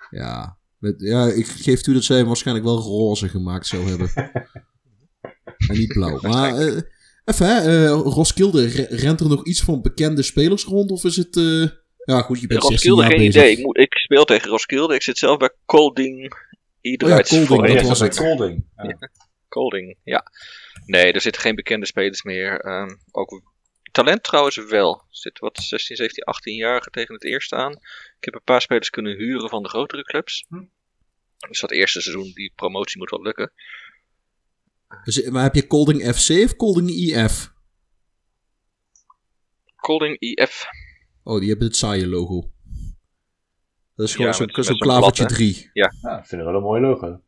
Ja, met, ja, ik geef toe dat zij hem waarschijnlijk wel roze gemaakt zou hebben. en niet blauw. Maar eh, even, hè, eh, Roskilde, re- rent er nog iets van bekende spelers rond? Of is het... eh, ja, goed, je bent 16 Roskilde, jaar geen bezig. idee. Ik, moet, ik speel tegen Roskilde. Ik zit zelf bij Kolding. Iedereen Oh ja, Kolding, Oh, dat ja, was het. Kolding. Ja. Nee, er zitten geen bekende spelers meer. Ehm, ook talent trouwens wel. Er zit wat 16, 17, 18-jarigen tegen het eerste aan. Ik heb een paar spelers kunnen huren van de grotere clubs. Hm. Dus dat eerste seizoen, die promotie moet wel lukken. Dus, maar heb je Colding FC of Colding IF? Kolding IF. Oh, die hebben het saaie logo. Dat is gewoon Ja, zo'n klavertje hè? 3. Ja, ik vind het wel een mooi logo.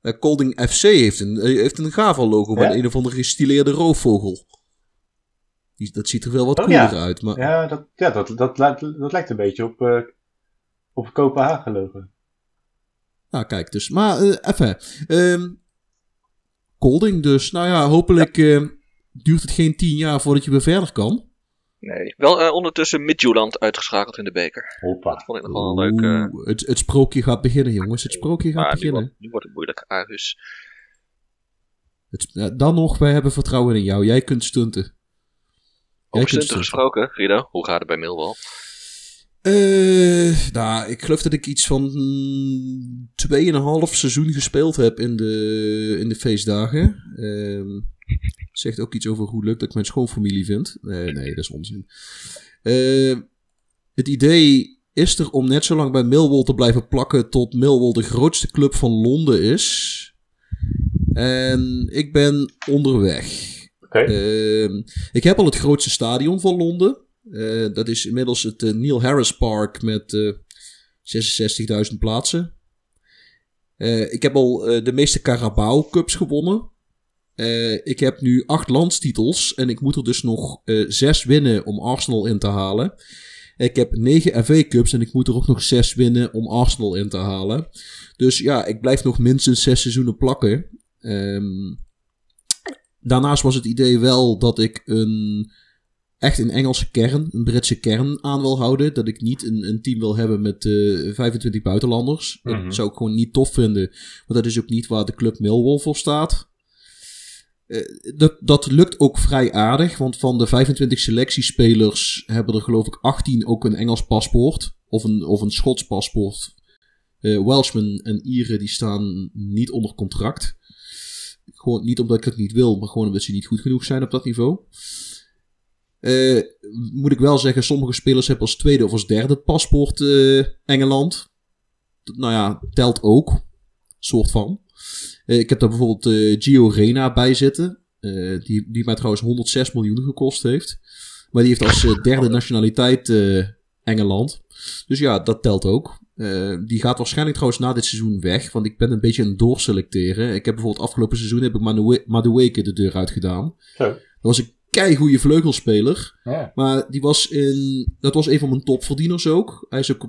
Eh, Colding FC heeft een, eh, heeft een Gava logo met Ja? een of andere gestileerde roofvogel. Die, dat ziet er wel wat Oh, cooler ja. uit. Maar, Ja, dat, ja dat, dat, lijkt, dat lijkt een beetje op, eh op Kopenhagen logo. Nou, kijk, dus. Maar even. ehm Colding dus. Nou ja, hopelijk eh, duurt het geen tien jaar voordat je weer verder kan. Nee. Wel eh, ondertussen Midtjylland uitgeschakeld in de beker. Hoppa. Dat vond ik nog wel een leuk. het, het sprookje gaat beginnen, jongens. Het sprookje gaat nu beginnen. wordt, nu wordt het moeilijk. Aarhus. Het, dan nog, wij hebben vertrouwen in jou. Jij kunt stunten. Jij Over kunt stunten gesproken, Guido. Hoe gaat het bij Millwall? Eh, nou, ik geloof dat ik iets van mm, 2,5 seizoen gespeeld heb in de, in de feestdagen. Ehm zegt ook iets over hoe leuk dat ik mijn schoonfamilie vind. Nee, nee, dat is onzin. Eh, het idee is er om net zo lang bij Millwall te blijven plakken tot Millwall de grootste club van Londen is. En ik ben onderweg. Ehm, ik heb al het grootste stadion van Londen. Eh, dat is inmiddels het eh, Neil Harris Park met eh 66.000 plaatsen. Eh, ik heb al eh, de meeste Carabao Cups gewonnen. Eh, ik heb nu acht landstitels en ik moet er dus nog eh, zes winnen om Arsenal in te halen. Ik heb negen FA Cups en ik moet er ook nog zes winnen om Arsenal in te halen. Dus ja, ik blijf nog minstens zes seizoenen plakken. Ehm, daarnaast was het idee wel dat ik een echt een Engelse kern, een Britse kern aan wil houden. Dat ik niet een, een team wil hebben met eh 25 buitenlanders. Mhm. Dat zou ik gewoon niet tof vinden. Want dat is ook niet waar de club Millwall voor staat. Eh, dat, dat lukt ook vrij aardig, want van de 25 selectiespelers hebben er geloof ik 18 ook een Engels paspoort. Of een, of een Schots paspoort. Eh Welshmen en Ieren die staan niet onder contract. Gewoon niet omdat ik het niet wil, maar gewoon omdat ze niet goed genoeg zijn op dat niveau. Eh, moet ik wel zeggen, sommige spelers hebben als tweede of als derde paspoort Engeland. Nou ja, telt ook. Soort van. Eh, ik heb daar bijvoorbeeld eh, Gio Reyna bij zitten. eh, die, die mij trouwens 106 miljoen gekost heeft. Maar die heeft als derde nationaliteit Engeland. Dus ja, dat telt ook. Die gaat waarschijnlijk trouwens na dit seizoen weg. Want ik ben een beetje aan het doorselecteren. Ik heb bijvoorbeeld afgelopen seizoen heb ik Maduwe- Madueke de deur uitgedaan. Zo. Dat was een keigoede vleugelspeler. Ja. Maar die was in, dat was een van mijn topverdieners ook. Hij is ook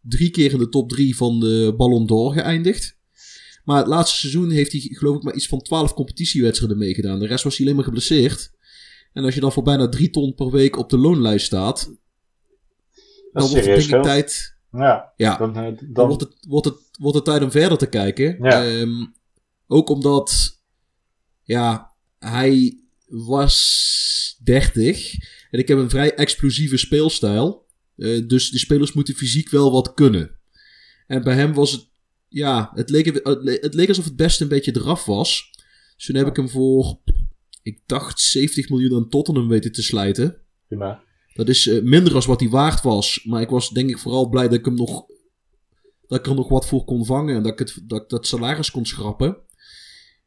drie keer in de top drie van de Ballon d'Or geëindigd. Maar het laatste seizoen heeft hij geloof ik maar iets van 12 competitiewedstrijden meegedaan. De rest was hij alleen maar geblesseerd. En als je dan voor bijna 3 ton per week op de loonlijst staat, dan wordt het denk ik tijd. Ja, Ja, dan, eh, dan dan, wordt het, wordt, het, wordt het tijd om verder te kijken. Ja. Ehm, ook omdat, ja, hij was 30 en ik heb een vrij explosieve speelstijl. Eh, dus de spelers moeten fysiek wel wat kunnen. En bij hem was het, ja, het leek, het le- het leek alsof het best een beetje eraf was. Dus toen heb ik hem voor, ik dacht 70 miljoen aan Tottenham weten te slijten. prima. Dat is eh, minder als wat hij waard was. Maar ik was denk ik vooral blij dat ik hem nog. Dat ik er nog wat voor kon vangen. En dat ik, het, dat, ik dat salaris kon schrappen.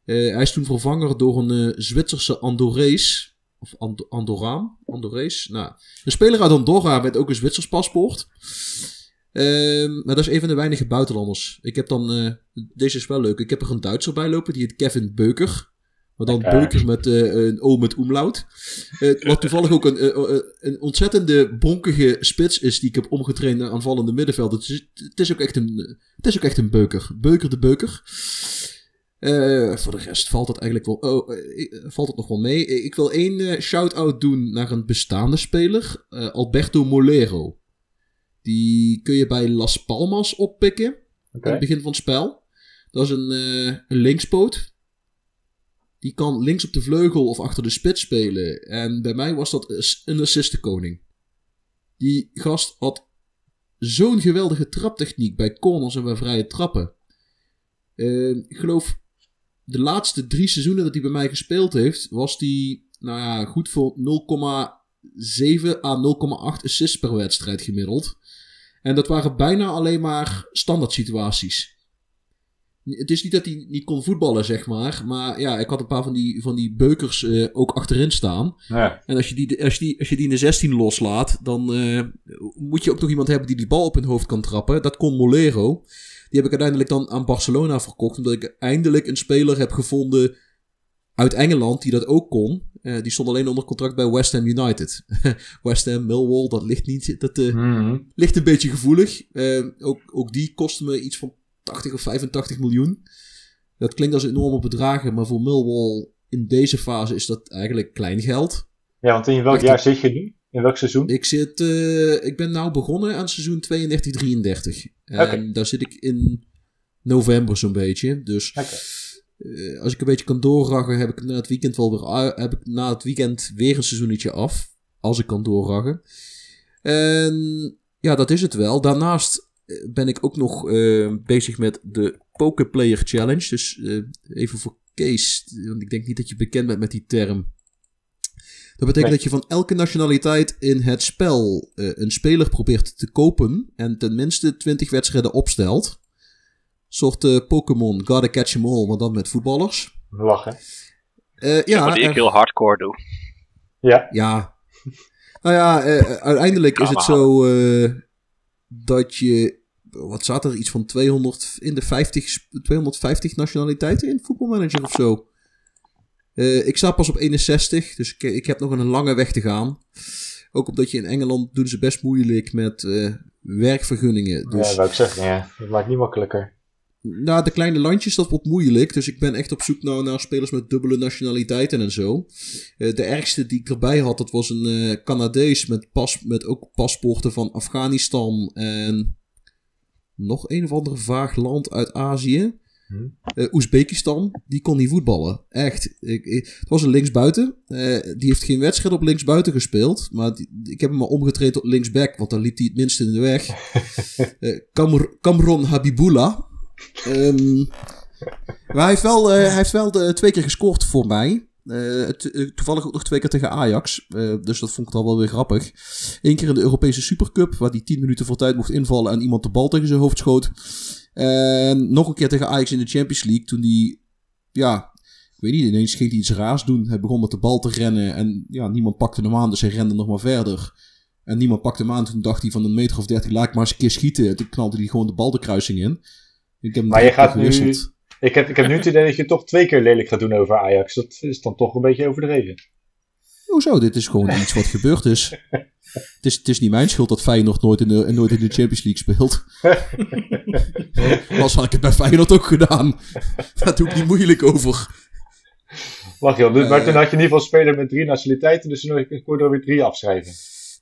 Eh, hij is toen vervangen door een eh, Zwitserse Andorrees. Of And Andorraan? Andorrees? Nou, een speler uit Andorra met ook een Zwitsers paspoort. Ehm, maar dat is een van de weinige buitenlanders. Ik heb dan. eh, deze is wel leuk. Ik heb er een Duitser bij lopen. Die heet Kevin Beuker. Maar dan. Beuker met eh, een O met omlaut. Eh, wat toevallig ook een, een ontzettende bonkige spits is die ik heb omgetraind naar aanvallende middenveld. Het is, het is ook echt een, het is ook echt een beuker. Beuker de beuker. Voor de rest valt het eigenlijk wel, oh, valt het nog wel mee. Ik wil één eh, shout-out doen naar een bestaande speler. Alberto Molero. Die kun je bij Las Palmas oppikken. Aan het begin van het spel. Dat is een, een linkspoot. Die kan links op de vleugel of achter de spits spelen. En bij mij was dat een assistenkoning. Die gast had zo'n geweldige traptechniek bij corners en bij vrije trappen. Eh, ik geloof de laatste drie seizoenen dat hij bij mij gespeeld heeft, was die nou ja, goed voor 0,7 à 0,8 assists per wedstrijd gemiddeld. En dat waren bijna alleen maar standaard situaties. Het is niet dat hij niet kon voetballen, zeg maar. Maar ja, ik had een paar van die, van die beukers eh, ook achterin staan. Ja. En als je, die, als, je die, als je die in de 16 loslaat, dan eh, moet je ook nog iemand hebben die die bal op hun hoofd kan trappen. Dat kon Molero. Die heb ik uiteindelijk dan aan Barcelona verkocht. Omdat ik eindelijk een speler heb gevonden uit Engeland die dat ook kon. Eh, die stond alleen onder contract bij West Ham United. West Ham, Millwall, dat ligt niet. Dat eh, Mhm. ligt een beetje gevoelig. Eh, ook, ook die kostte me iets van 80 of 85 miljoen. Dat klinkt als enorme bedragen, maar voor Millwall in deze fase is dat eigenlijk klein geld. ja, want in welk Echt, jaar zit je nu? In welk seizoen? Ik, zit, ik ben nou begonnen aan seizoen 32-33. En Oké. daar zit ik in november zo'n beetje. Dus. Eh, als ik een beetje kan doorraggen, heb ik na het weekend wel weer, heb ik na het weekend weer een seizoenetje af. Als ik kan doorraggen. En ja, dat is het wel. Daarnaast eh, ben ik ook nog eh, bezig met de Poker Player Challenge. Dus even voor Kees, want ik denk niet dat je bekend bent met die term. Dat betekent Nee. dat je van elke nationaliteit in het spel een speler probeert te kopen en tenminste 20 wedstrijden opstelt. Een soort eh, Pokémon Gotta Catch 'em All, maar dan met voetballers. Lachen. Eh, Ja, ja, wat ik er- heel hardcore doe. Ja. ja. Nou ja, eh, uiteindelijk is het zo eh, dat je. Wat staat er? Iets van 200 in de 50, sp- 250 nationaliteiten in voetbalmanager of zo. Eh, ik sta pas op 61, dus ik, ik heb nog een lange weg te gaan. Ook omdat je in Engeland doen ze best moeilijk met eh, werkvergunningen. Dus Ja, wou ik zeggen, ja. Dat maakt niet makkelijker. Nou, de kleine landjes, dat wordt moeilijk. Dus ik ben echt op zoek nou naar spelers met dubbele nationaliteiten en zo. Eh, de ergste die ik erbij had, dat was een eh, Canadees met, pas, met ook paspoorten van Afghanistan en nog een of ander vaag land uit Azië. Hm. Eh, Oezbekistan, die kon niet voetballen. Echt. Ik, ik- het was een linksbuiten. Die heeft geen wedstrijd op linksbuiten gespeeld. Maar die- ik heb hem maar omgetraind tot linksback, want dan liep hij het minst in de weg. Eh Kamr- Kamron Habibullah. Ehm, maar hij heeft wel, eh, hij heeft wel twee keer gescoord voor mij. Eh, eh, toevallig ook nog twee keer tegen Ajax. Dus dat vond ik dan wel weer grappig. Eén keer in de Europese Supercup, waar hij 10 minuten voor tijd mocht invallen en iemand de bal tegen zijn hoofd schoot. En nog een keer tegen Ajax in de Champions League, toen hij, ja, ik weet niet, ineens ging hij iets raars doen. Hij begon met de bal te rennen en ja, niemand pakte hem aan, dus hij rende nog maar verder. En niemand pakte hem aan, toen dacht hij van een meter of dertig, laat ik maar eens een keer schieten. En toen knalde hij gewoon de bal de kruising in. Ik heb Maar je gaat nu-. Ik heb, ik heb nu het idee dat je toch twee keer lelijk gaat doen over Ajax. Dat is dan toch een beetje overdreven. Hoezo? Dit is gewoon iets wat gebeurd is. Het is, het is niet mijn schuld dat Feyenoord nooit in de, nooit in de Champions League speelt. Anders had ik het bij Feyenoord ook gedaan. Daar doe ik niet moeilijk over. Lach joh. Maar Eh. toen had je in ieder geval speler met drie nationaliteiten. Dus toen kon je er weer drie afschrijven.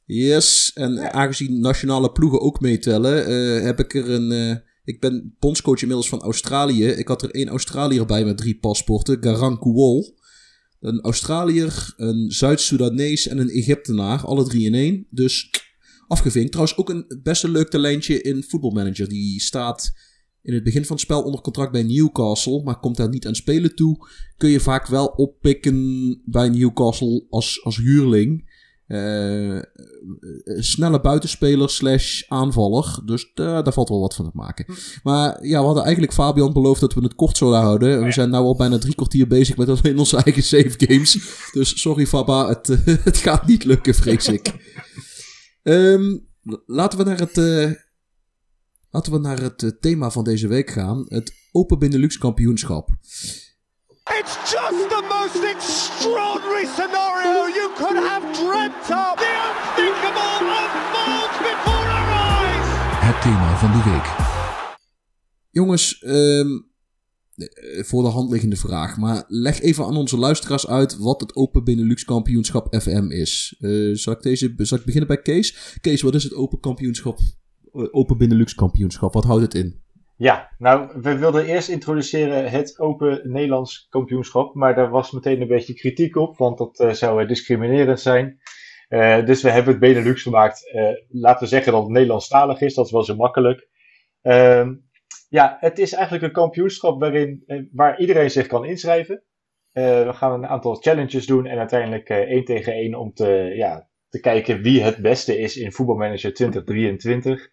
Yes, en aangezien nationale ploegen ook meetellen, eh, heb ik er een... eh, ik ben bondscoach inmiddels van Australië. Ik had er één Australiër bij met drie paspoorten. Garang Kuwol. Een Australiër, een Zuid-Soedanees en een Egyptenaar. Alle drie in één. Dus afgevinkt. Trouwens ook een best leuk talentje in voetbalmanager. Die staat in het begin van het spel onder contract bij Newcastle. Maar komt daar niet aan spelen toe. Kun je vaak wel oppikken bij Newcastle als, als huurling. Eh, eh, snelle buitenspeler slash aanvaller. Dus daar daar valt wel wat van te maken. Maar ja, we hadden eigenlijk Fabian beloofd dat we het kort zouden houden. We zijn nu al bijna drie kwartier bezig met alleen onze eigen save games. Dus sorry Faba, het, eh, het gaat niet lukken, vrees ik. Ehm, laten we naar het, eh, laten we naar het thema van deze week gaan. Het Open Benelux kampioenschap. It's just the most extraordinary scenario you could have dreamt of. The unthinkable unfolds before our eyes. Het thema van de week. Jongens, ehm, eh, voor de hand liggende vraag. Maar leg even aan onze luisteraars uit wat het Open Benelux Kampioenschap FM is. Eh, zal, ik deze, zal ik beginnen bij Kees? Kees, wat is het Open Kampioenschap? eh, Open Benelux Kampioenschap, wat houdt het in? Ja, nou, we wilden eerst introduceren het Open Nederlands kampioenschap. Maar daar was meteen een beetje kritiek op, want dat eh, zou discriminerend zijn. Eh, dus we hebben het Benelux gemaakt. Eh, laten we zeggen dat het Nederlandstalig is, dat is wel zo makkelijk. Ehm, ja, het is eigenlijk een kampioenschap waarin, waar iedereen zich kan inschrijven. We gaan een aantal challenges doen en uiteindelijk één tegen één om te, ja, te kijken wie het beste is in Voetbalmanager 2023.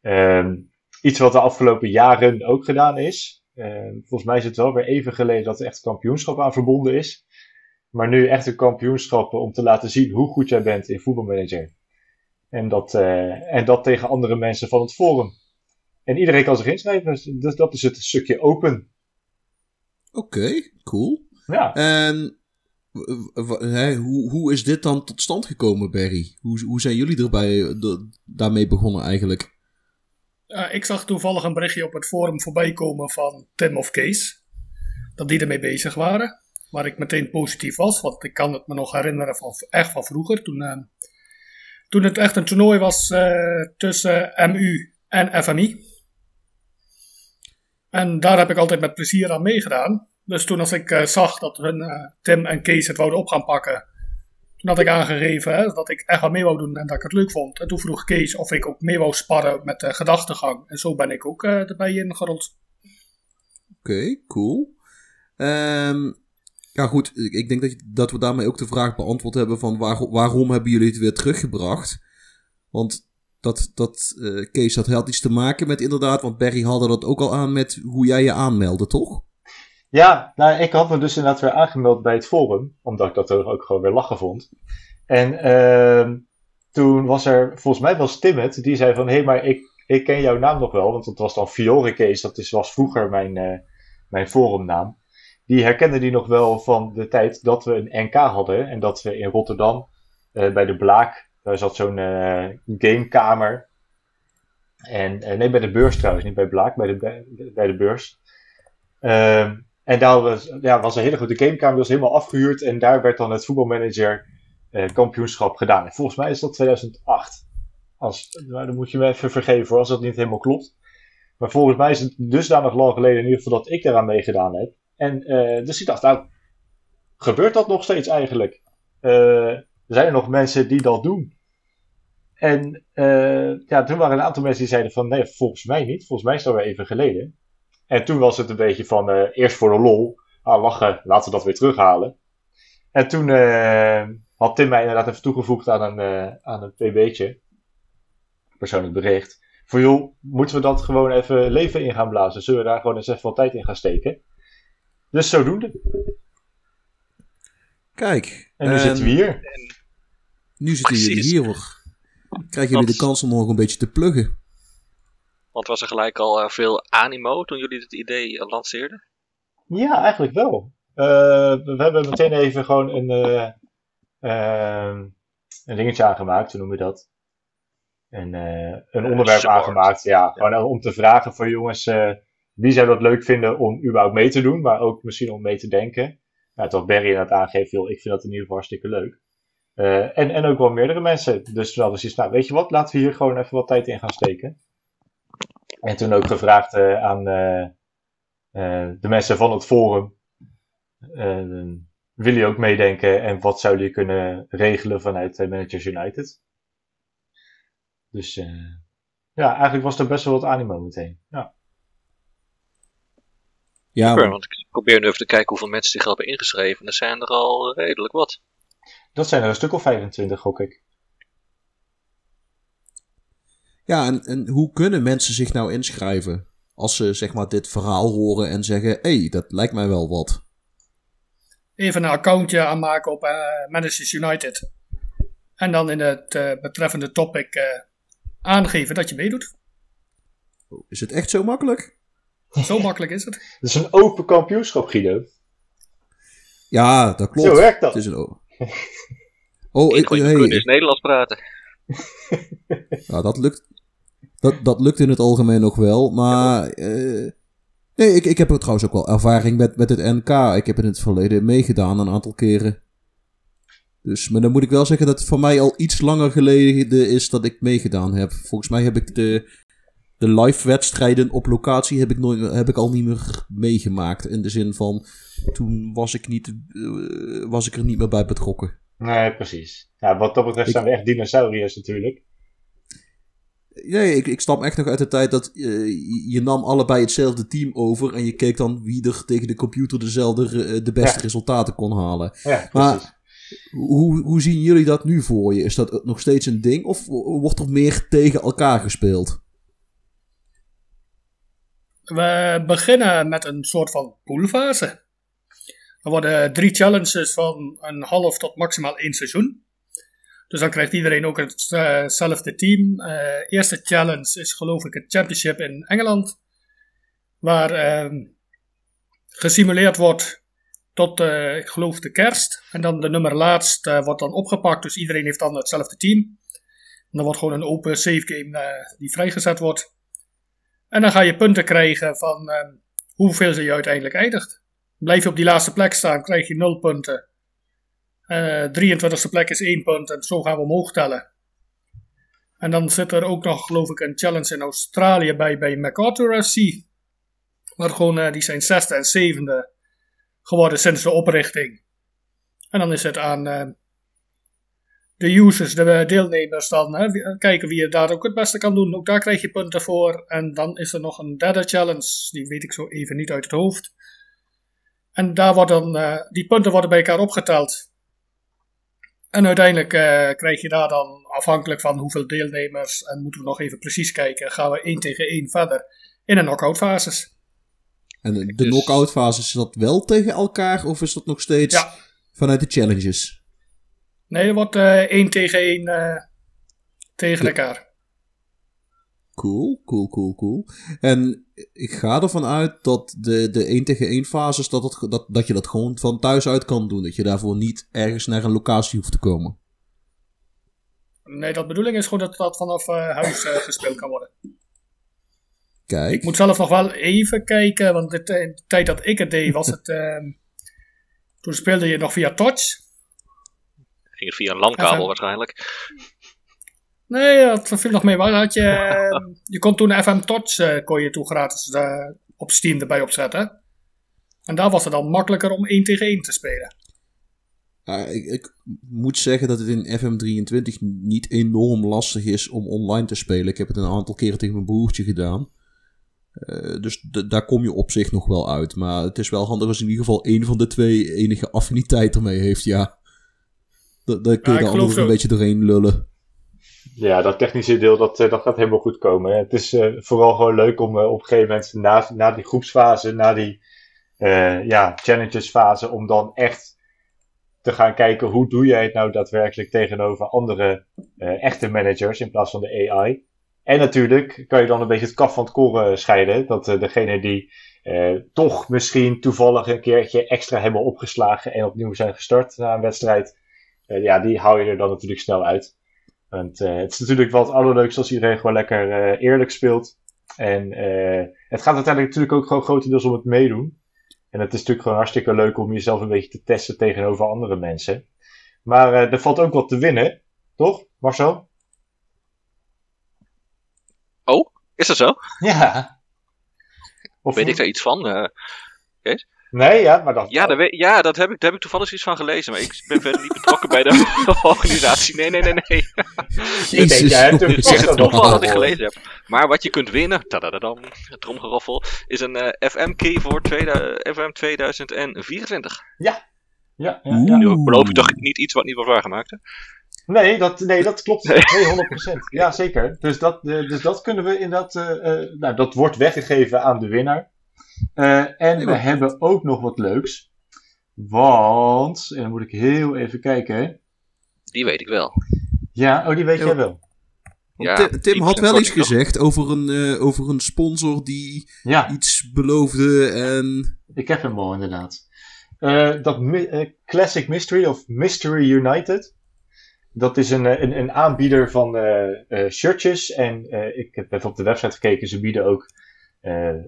Ehm, iets wat de afgelopen jaren ook gedaan is. Eh, volgens mij is het wel weer even geleden dat er echt kampioenschap aan verbonden is. Maar nu echt een kampioenschap om te laten zien hoe goed jij bent in voetbalmanager. En dat, eh, en dat tegen andere mensen van het forum. En iedereen kan zich inschrijven. Dus dat- dat is het stukje open. Oké, cool. Ja. En hoe, hoe is dit dan tot stand gekomen, Barry? Hoe, hoe zijn jullie erbij eh, daarmee begonnen eigenlijk? Eh, ik zag toevallig een berichtje op het forum voorbij komen van Tim of Kees. Dat die ermee bezig waren. Waar ik meteen positief was, want ik kan het me nog herinneren van echt van vroeger. Toen, eh, toen het echt een toernooi was eh, tussen MU en FMI. En daar heb ik altijd met plezier aan meegedaan. Dus toen als ik eh, zag dat hun, Tim en Kees het wouden op gaan pakken. Had ik aangegeven hè, dat ik echt wel mee wou doen en dat ik het leuk vond. En toen vroeg Kees of ik ook mee wou sparren met de gedachtegang. En zo ben ik ook eh, erbij ingerold. Oké, cool. Ehm, ja, goed. Ik, denk dat, dat we daarmee ook de vraag beantwoord hebben van waar- waarom hebben jullie het weer teruggebracht? Want dat, dat eh, Kees, dat had iets te maken met inderdaad, want Barry haalde dat ook al aan met hoe jij je aanmeldde, toch? Ja, nou, ik had me dus inderdaad weer aangemeld bij het forum, omdat ik dat ook gewoon weer lachen vond. En ehm, toen was er, volgens mij was Tim het, die zei van, hé, hey, maar ik, ik ken jouw naam nog wel, want dat was dan Fiore Kees, dat is, was vroeger mijn, eh, mijn forumnaam. Die herkende die nog wel van de tijd dat we een NK hadden en dat we in Rotterdam eh, bij de Blaak, daar zat zo'n eh, gamekamer. En, nee, bij de beurs trouwens, niet bij Blaak, bij de, bij de beurs. Ehm, en daar was, ja, was een hele grote gamekamer, die was helemaal afgehuurd. En daar werd dan het voetbalmanager eh, kampioenschap gedaan. En volgens mij is dat 2008. Als, nou, dan moet je me even vergeven hoor, als dat niet helemaal klopt. Maar volgens mij is het dusdanig lang geleden in ieder geval dat ik daaraan meegedaan heb. En eh, dus ik dacht, nou, gebeurt dat nog steeds eigenlijk? Eh, zijn er nog mensen die dat doen? En eh, ja, toen waren een aantal mensen die zeiden van, nee, volgens mij niet. Volgens mij is dat weer even geleden. En toen was het een beetje van, eh, eerst voor de lol, ah, lachen, laten we dat weer terughalen. En toen eh, had Tim mij inderdaad even toegevoegd aan een, eh, aan een pb'tje, persoonlijk bericht. Voor joh, moeten we dat gewoon even leven in gaan blazen? Zullen we daar gewoon eens even wat tijd in gaan steken? Dus zodoende. Kijk. En nu en zitten we hier. Nu zitten jullie hier hoor. Krijgen jullie de kans om nog een beetje te pluggen? Want was er gelijk al eh, veel animo toen jullie het idee eh, lanceerden? Ja, eigenlijk wel. Eh, we hebben meteen even gewoon een, eh, ehm, een dingetje aangemaakt, hoe noem je dat? Een, een onderwerp support. aangemaakt, ja. Gewoon om te vragen voor jongens wie zou dat leuk vinden om überhaupt mee te doen, maar ook misschien om mee te denken. Nou, toch Barry inderdaad aangeeft, joh, ik vind dat in ieder geval hartstikke leuk. En, en ook wel meerdere mensen. Dus toen hadden we zoiets, nou weet je wat, laten we hier gewoon even wat tijd in gaan steken. En toen ook gevraagd eh, aan eh, eh, de mensen van het forum. willen jullie ook meedenken en wat zouden jullie kunnen regelen vanuit Managers United? Dus eh, ja, eigenlijk was er best wel wat animo meteen. Ja. Ja, Super, want- ik probeer nu even te kijken hoeveel mensen zich al hebben ingeschreven. En er zijn er al redelijk wat. Dat zijn er een stuk of 25, gok ik. Ja en, en hoe kunnen mensen zich nou inschrijven? Als ze zeg maar dit verhaal horen en zeggen: hé, hey, dat lijkt mij wel wat. Even een accountje aanmaken op eh, Managers United. En dan in het eh, betreffende topic eh, aangeven dat je meedoet. Is het echt zo makkelijk? Zo makkelijk is het. Het is een open kampioenschap, Guido. Ja, dat klopt. Zo werkt dat. Het is een o- Oh, ik, hey, is ik- Nederlands praten. ja, dat lukt. Dat, dat lukt in het algemeen nog wel, maar. eh, nee, ik, ik heb trouwens ook wel ervaring met, met het NK. Ik heb in het verleden meegedaan een aantal keren. Dus, maar dan moet ik wel zeggen dat het voor mij al iets langer geleden is dat ik meegedaan heb. Volgens mij heb ik de, de live wedstrijden op locatie heb ik, nooit, heb ik al niet meer meegemaakt. In de zin van, toen was ik, niet, eh, was ik er niet meer bij betrokken. Nee, precies. Ja, wat dat betreft zijn we echt dinosauriërs natuurlijk. Nee, ik, ik stam echt nog uit de tijd dat eh, je, nam allebei hetzelfde team over en je keek dan wie er tegen de computer dezelfde, eh, de beste Ja. resultaten kon halen. Ja, Maar-. Hoe, hoe zien jullie dat nu voor je? Is dat nog steeds een ding of wordt er meer tegen elkaar gespeeld? We beginnen met een soort van poolfase. Er worden drie challenges van een half tot maximaal één seizoen. Dus dan krijgt iedereen ook hetzelfde team. Uh, eerste challenge is geloof ik het championship in Engeland. Waar uh, gesimuleerd wordt tot, uh, ik geloof, de kerst. En dan de nummer laatst wordt dan opgepakt. Dus iedereen heeft dan hetzelfde team. En dan wordt gewoon een open save game die vrijgezet wordt. En dan ga je punten krijgen van hoeveel ze je uiteindelijk eindigt. Blijf je op die laatste plek staan, krijg je 0 punten. Uh, 23e plek is 1 punt en zo gaan we omhoog tellen. En dan zit er ook nog, geloof ik, een challenge in Australië bij, bij MacArthur FC. Waar gewoon, uh, die zijn zesde en zevende geworden sinds de oprichting. En dan is het aan uh, de users, de deelnemers, dan hè, kijken wie je daar ook het beste kan doen. Ook daar krijg je punten voor. En dan is er nog een derde challenge, die weet ik zo even niet uit het hoofd. En daar worden, die punten worden bij elkaar opgeteld. En uiteindelijk uh, krijg je daar dan, afhankelijk van hoeveel deelnemers, en moeten we nog even precies kijken, gaan we 1 tegen 1 verder in de knock-out fases. En de, de dus... knock-out fases, is dat wel tegen elkaar of is dat nog steeds ja. vanuit de challenges? Nee, er wordt uh, 1 tegen 1 uh, tegen de... elkaar. Cool, cool, cool, cool. En ik ga ervan uit dat de, de 1 tegen 1 fases, dat, het, dat, dat je dat gewoon van thuis uit kan doen. Dat je daarvoor niet ergens naar een locatie hoeft te komen. Nee, dat bedoeling is gewoon dat dat vanaf uh, huis uh, gespeeld kan worden. Kijk. Ik moet zelf nog wel even kijken, want de, de tijd dat ik het deed was het... Uh, toen speelde je nog via touch. Ging het via een landkabel waarschijnlijk. Nee, dat viel nog mee. Waar had je, je kon toen FM Touch uh, kon je toen gratis uh, op Steam erbij opzetten. En daar was het dan makkelijker om 1 tegen 1 te spelen. Ja, ik, ik, moet zeggen dat het in FM23 niet enorm lastig is om online te spelen. Ik heb het een aantal keren tegen mijn broertje gedaan. Uh, dus daar kom je op zich nog wel uit. Maar het is wel handig als in ieder geval één van de twee enige affiniteit ermee heeft, ja. Dan kun je ja, er een beetje doorheen lullen. Ja, dat technische deel, dat, eh, dat gaat helemaal goed komen. Het is uh, vooral gewoon leuk om uh, op een gegeven moment na, na die groepsfase, na die uh, ja, challengesfase, om dan echt te gaan kijken hoe doe jij het nou daadwerkelijk tegenover andere echte managers in plaats van de AI. En natuurlijk kan je dan een beetje het kaf van het koren scheiden. Dat degene die toch misschien toevallig een keertje extra hebben opgeslagen en opnieuw zijn gestart na een wedstrijd, ja, die hou je er dan natuurlijk snel uit. Want uh, het is natuurlijk wel het allerleukste als iedereen gewoon lekker uh, eerlijk speelt. En uh, het gaat uiteindelijk natuurlijk ook gewoon grotendeels om het meedoen. En het is natuurlijk gewoon hartstikke leuk om jezelf een beetje te testen tegenover andere mensen. Maar er valt ook wat te winnen, toch, Marcel? Oh, is dat zo? Ja. Of weet ik daar iets van? Kees? Nee, ja, maar dat... Ja, dat, weet, ja dat, heb ik, daar heb ik toevallig iets van gelezen, maar ik ben verder niet betrokken bij de organisatie. Nee, nee, nee, nee. Jezus, jij hebt het is toeval dat ik gelezen heb. Maar wat je kunt winnen, tadadadam, tromgeroffel, is een uh, FM-key voor tweede, FM 2024. Ja. Ja, ja, ja. Nu beloof je toch niet iets wat niet wordt waargemaakt, hè? Nee, dat, nee, dat klopt. 200%. Ja, zeker. Dus dat, uh, dus dat kunnen we in dat. Uh, uh, nou, dat wordt weggegeven aan de winnaar. Uh, en we hebben ook nog wat leuks. Want, en dan moet ik heel even kijken. Die weet ik wel. Ja, oh, die weet jij wel. Ja, Tim had wel iets gezegd over een, uh, over een sponsor die ja. iets beloofde en... Ik heb hem al inderdaad. Uh, dat Classic Mystery of Mystery United. Dat is een, een, een aanbieder van shirtjes. En ik heb even op de website gekeken. Ze bieden ook uh,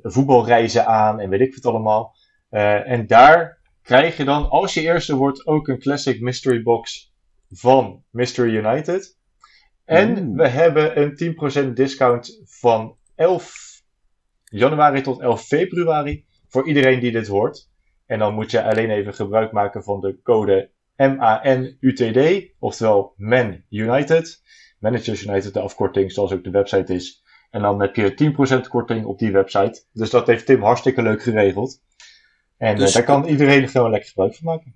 voetbalreizen aan en weet ik wat allemaal. Uh, en daar krijg je dan, als je eerste wordt, ook een Classic Mystery Box van Mystery United. En we hebben een 10% discount van 11 januari tot 11 februari voor iedereen die dit hoort. En dan moet je alleen even gebruik maken van de code MANUTD, oftewel Man United. Managers United, de afkorting, zoals ook de website is. En dan heb je 10% korting op die website. Dus dat heeft Tim hartstikke leuk geregeld. En dus, uh, daar kan iedereen gewoon lekker gebruik van maken.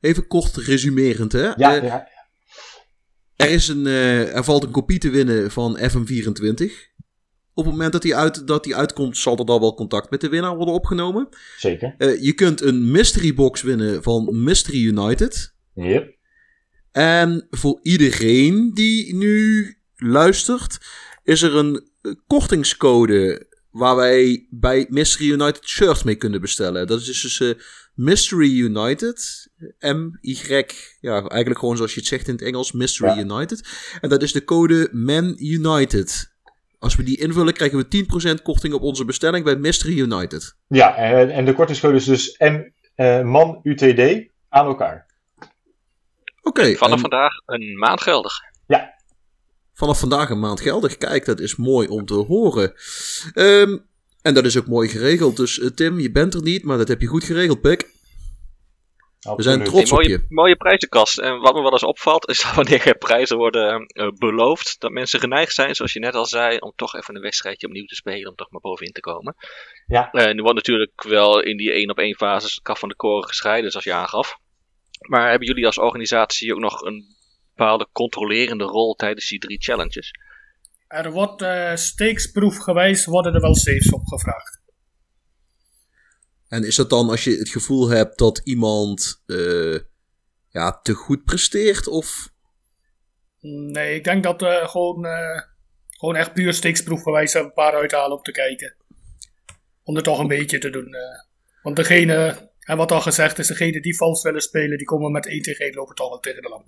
Even kort resumerend, hè? Ja, uh, ja. Er, is een, uh, er valt een kopie te winnen van FM24. op het moment dat die, uit, dat die uitkomt, zal er dan wel contact met de winnaar worden opgenomen. Zeker. Eh, je kunt een mystery box winnen van Mystery United. Yep. En voor iedereen die nu luistert, is er een eh, kortingscode waar wij bij Mystery United shirts mee kunnen bestellen. Dat is dus eh, Mystery United. M-Y, ja, eigenlijk gewoon zoals je het zegt in het Engels, Mystery Ja. United. En dat is de code Man United. Als we die invullen, krijgen we 10% korting op onze bestelling bij Mystery United. Ja, en, en de kortingscode is dus M, eh, MAN UTD aan elkaar. Oké, Vanaf en vandaag een maand geldig. Vanaf vandaag een maand geldig. Kijk, dat is mooi om te horen. Ehm, en dat is ook mooi geregeld. Dus eh, Tim, je bent er niet, maar dat heb je goed geregeld, Pik. We zijn trots op mooie, je. mooie prijzenkast. En wat me wel eens opvalt, is dat wanneer er prijzen worden eh, beloofd, dat mensen geneigd zijn, zoals je net al zei, om toch even een wedstrijdje opnieuw te spelen, om toch maar bovenin te komen. Ja. Eh, nu wordt natuurlijk wel in die één op één fases de kaf van de koren gescheiden, zoals je aangaf. Maar hebben jullie als organisatie ook nog een bepaalde controlerende rol tijdens die drie challenges? Er wordt uh, steeksproefgewijs worden er wel saves opgevraagd. En is dat dan als je het gevoel hebt dat iemand eh, ja, te goed presteert? Of Nee, ik denk dat uh, gewoon, uh, gewoon echt puur steeksproefgewijs een paar uithalen om te kijken. Om er toch een beetje te doen. Uh. Want degene, en wat al gezegd is, degene die vals willen spelen, die komen met 1 tegen 1 lopen toch wel tegen de lamp.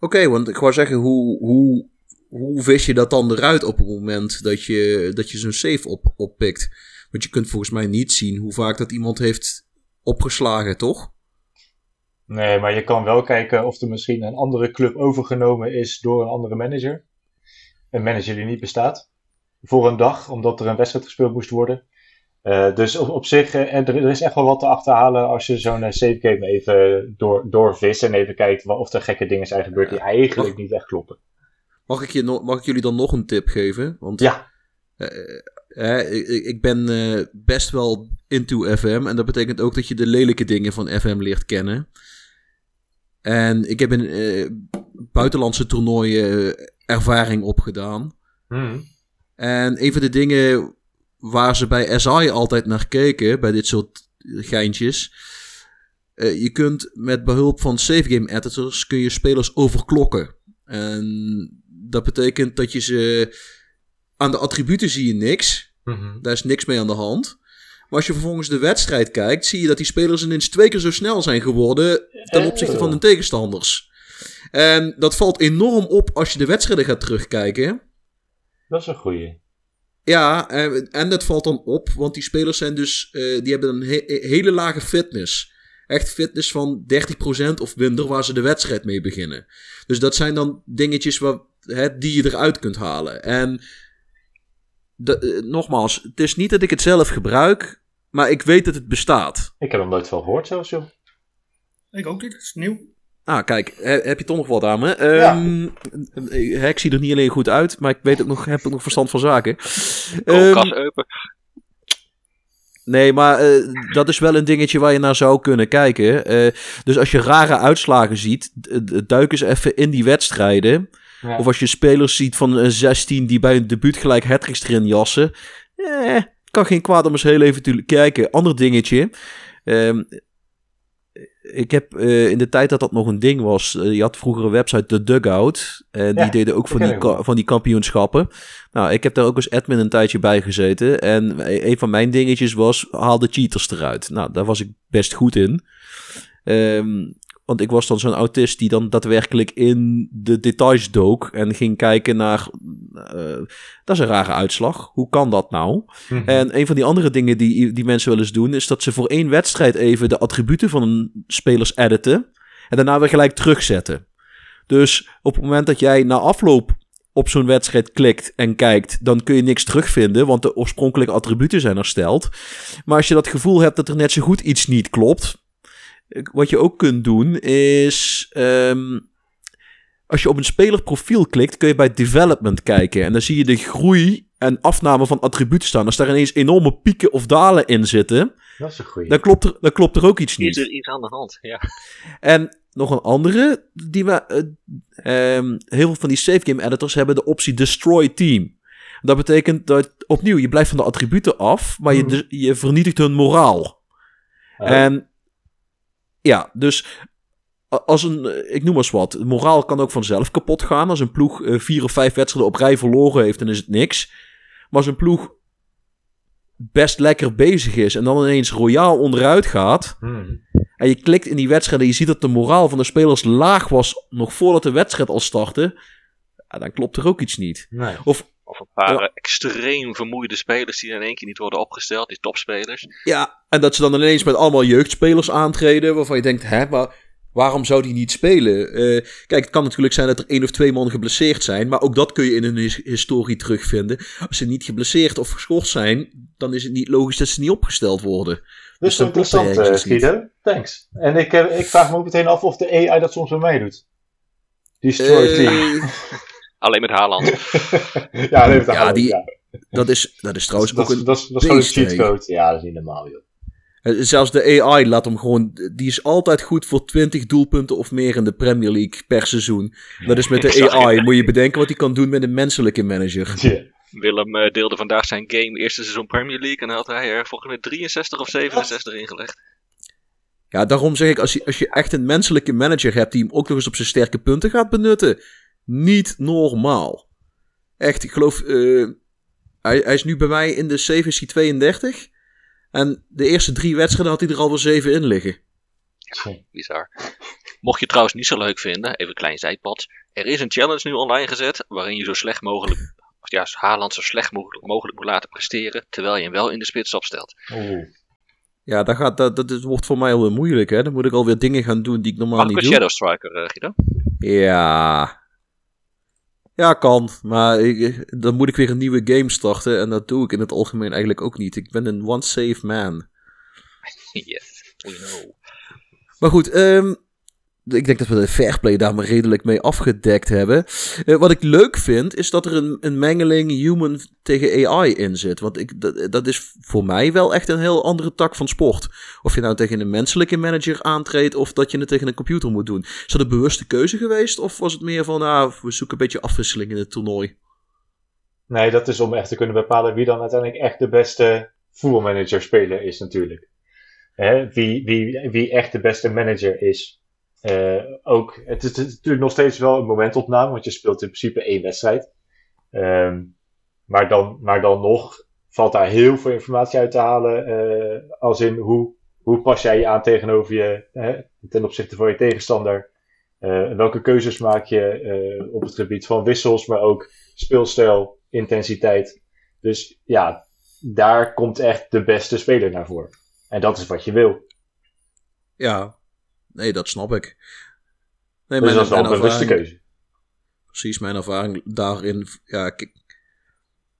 Oké, want ik wou zeggen, hoe, hoe, hoe vis je dat dan eruit op het moment dat je, dat je zo'n save op, oppikt? Want je kunt volgens mij niet zien hoe vaak dat iemand heeft opgeslagen, toch? Nee, maar je kan wel kijken of er misschien een andere club overgenomen is door een andere manager. Een manager die niet bestaat. Voor een dag, omdat er een wedstrijd gespeeld moest worden. Uh, dus op, op zich, uh, er, er, is echt wel wat te achterhalen als je zo'n uh, save game even door, doorvist en even kijkt of er gekke dingen zijn gebeurd die eigenlijk mag, niet echt kloppen. Mag ik, je no mag ik jullie dan nog een tip geven? Want ja. ik, ik ben best wel into FM en dat betekent ook dat je de lelijke dingen van FM leert kennen. En ik heb in buitenlandse toernooien ervaring opgedaan. Hmm. En een van de dingen waar ze bij SI altijd naar keken, bij dit soort geintjes. Uh, je kunt met behulp van save game editors kun je spelers overklokken. En dat betekent dat je ze aan de attributen zie je niks. Mhm. Mm -hmm. Daar is niks mee aan de hand. Maar als je vervolgens de wedstrijd kijkt, zie je dat die spelers ineens twee keer zo snel zijn geworden ten opzichte van hun tegenstanders. En dat valt enorm op als je de wedstrijden gaat terugkijken. Dat is een goeie. Ja, en, en dat valt dan op, want die spelers zijn dus, uh, die hebben een he hele lage fitness. Echt fitness van 30% of minder, waar ze de wedstrijd mee beginnen. Dus dat zijn dan dingetjes waar, hè, die je eruit kunt halen. En de, uh, nogmaals, het is niet dat ik het zelf gebruik, maar ik weet dat het bestaat. Ik heb hem nooit van gehoord, zelfs joh. Ik ook niet, dat is nieuw. Ah, kijk, heb je toch nog wat aan me? Um, ja. Ik zie er niet alleen goed uit, maar ik weet ook nog, heb ook nog verstand van zaken. Um, open. Nee, maar uh, dat is wel een dingetje waar je naar zou kunnen kijken. Uh, dus als je rare uitslagen ziet, duik eens even in die wedstrijden. Ja. Of als je spelers ziet van een 16 die bij een debuut gelijk hattricks erin jassen. Eh, kan geen kwaad om eens heel even te kijken. Ander dingetje. Um, ik heb uh, in de tijd dat dat nog een ding was, uh, je had vroeger een website, The Dugout. En ja, die deden ook van die, van die kampioenschappen. Nou, ik heb daar ook als admin een tijdje bij gezeten. En een van mijn dingetjes was, haal de cheaters eruit. Nou, daar was ik best goed in. Um, want ik was dan zo'n autist die dan daadwerkelijk in de details dook. En ging kijken naar, uh, dat is een rare uitslag. Hoe kan dat nou? Mhm. Mm -hmm. En een van die andere dingen die, die mensen wel eens doen, is dat ze voor één wedstrijd even de attributen van een spelers editen. En daarna weer gelijk terugzetten. Dus op het moment dat jij na afloop op zo'n wedstrijd klikt en kijkt, dan kun je niks terugvinden, want de oorspronkelijke attributen zijn hersteld. Maar als je dat gevoel hebt dat er net zo goed iets niet klopt, wat je ook kunt doen is. Um, als je op een spelerprofiel klikt, kun je bij development kijken. En dan zie je de groei en afname van attributen staan. Als daar ineens enorme pieken of dalen in zitten. Dat is een goeie. Dan klopt er, dan klopt er ook iets niet. Is er iets aan de hand, ja. En nog een andere. Die we, uh, um, heel veel van die save game editors hebben de optie Destroy Team. Dat betekent dat opnieuw, je blijft van de attributen af, maar je, dus- je vernietigt hun moraal. En ja, dus als een, eh, ik noem maar eens wat, moraal kan ook vanzelf kapot gaan. Als een ploeg eh, vier of vijf wedstrijden op rij verloren heeft, dan is het niks. Maar als een ploeg best lekker bezig is en dan ineens royaal onderuit gaat, Hmm. en je klikt in die wedstrijd en je ziet dat de moraal van de spelers laag was nog voordat de wedstrijd al startte, dan klopt er ook iets niet. Nee. Of een paar Ja. extreem vermoeide spelers die in één keer niet worden opgesteld, die topspelers. Ja, en dat ze dan ineens met allemaal jeugdspelers aantreden waarvan je denkt, hè, maar waarom zou die niet spelen? Eh, kijk, het kan natuurlijk zijn dat er één of twee man geblesseerd zijn, maar ook dat kun je in hun his- historie terugvinden. Als ze niet geblesseerd of geschorst zijn, dan is het niet logisch dat ze niet opgesteld worden. Dus Dus klopt interessant. Guido. Thanks. En ik, eh, ik vraag me ook meteen af of de AI dat soms bij mij doet. Destroy Eh, team. Alleen met Haaland. ja, neem het aan. Ja, die- ja. dat, is, dat is trouwens dat, ook is- een... dat, is- dat is gewoon een cheatcode. Ja, dat is niet normaal, joh. eh, Zelfs de AI laat hem gewoon... Die is altijd goed voor 20 doelpunten of meer in de Premier League per seizoen. Dat is met de. AI. Moet je bedenken wat hij kan doen met een menselijke manager. Ja. Willem eh, deelde vandaag zijn game eerste seizoen Premier League en dan had hij er volgens mij 63 of 67 ingelegd. Ja, daarom zeg ik, als je, als je echt een menselijke manager hebt die hem ook nog eens op zijn sterke punten gaat benutten, niet normaal. Echt, ik geloof, eh, hij, hij is nu bij mij in de 7 is hij 32. En de eerste drie wedstrijden had hij er al wel 7 in liggen. Bizar. Mocht je het trouwens niet zo leuk vinden, even een klein zijpad. Er is een challenge nu online gezet waarin je zo slecht mogelijk, of ja, Haaland zo slecht mogelijk, mogelijk moet laten presteren, terwijl je hem wel in de spits opstelt. Oeh. Ja, dat, gaat, dat, dat is- wordt voor mij alweer moeilijk, hè. Dan moet ik alweer dingen gaan doen die ik normaal Mag ik niet een doe. Shadow Striker, Guido? Ja. Ja, kan. Maar ik, dan moet ik weer een nieuwe game starten. En dat doe ik in het algemeen eigenlijk ook niet. Ik ben een one-save man. yes, we know. Maar goed, ehm, ik denk dat we de fairplay daar maar redelijk mee afgedekt hebben. Eh, wat ik leuk vind, is dat er een, een mengeling human tegen AI in zit. Want ik, dat, is voor mij wel echt een heel andere tak van sport. Of je nou tegen een menselijke manager aantreedt of dat je het tegen een computer moet doen. Is dat een bewuste keuze geweest? Of was het meer van, nou, we zoeken een beetje afwisseling in het toernooi? Nee, dat is om echt te kunnen bepalen wie dan uiteindelijk echt de beste voetbalmanager speler is natuurlijk. Hè, wie, wie, wie echt de beste manager is. Eh, ook, het is, natuurlijk nog steeds wel een momentopname, want je speelt in principe één wedstrijd. Ehm, maar, dan, maar dan nog valt daar heel veel informatie uit te halen. eh, als in hoe, hoe pas jij je aan tegenover je, hè, ten opzichte van je tegenstander. Eh, welke keuzes maak je op het gebied van wissels, maar ook speelstijl, intensiteit. Dus ja, daar komt echt de beste speler naar voren. En dat is wat je wil. Ja, nee, dat snap ik. Nee, Dus dat is wel een bewuste keuze. precies mijn ervaring daarin. Ja,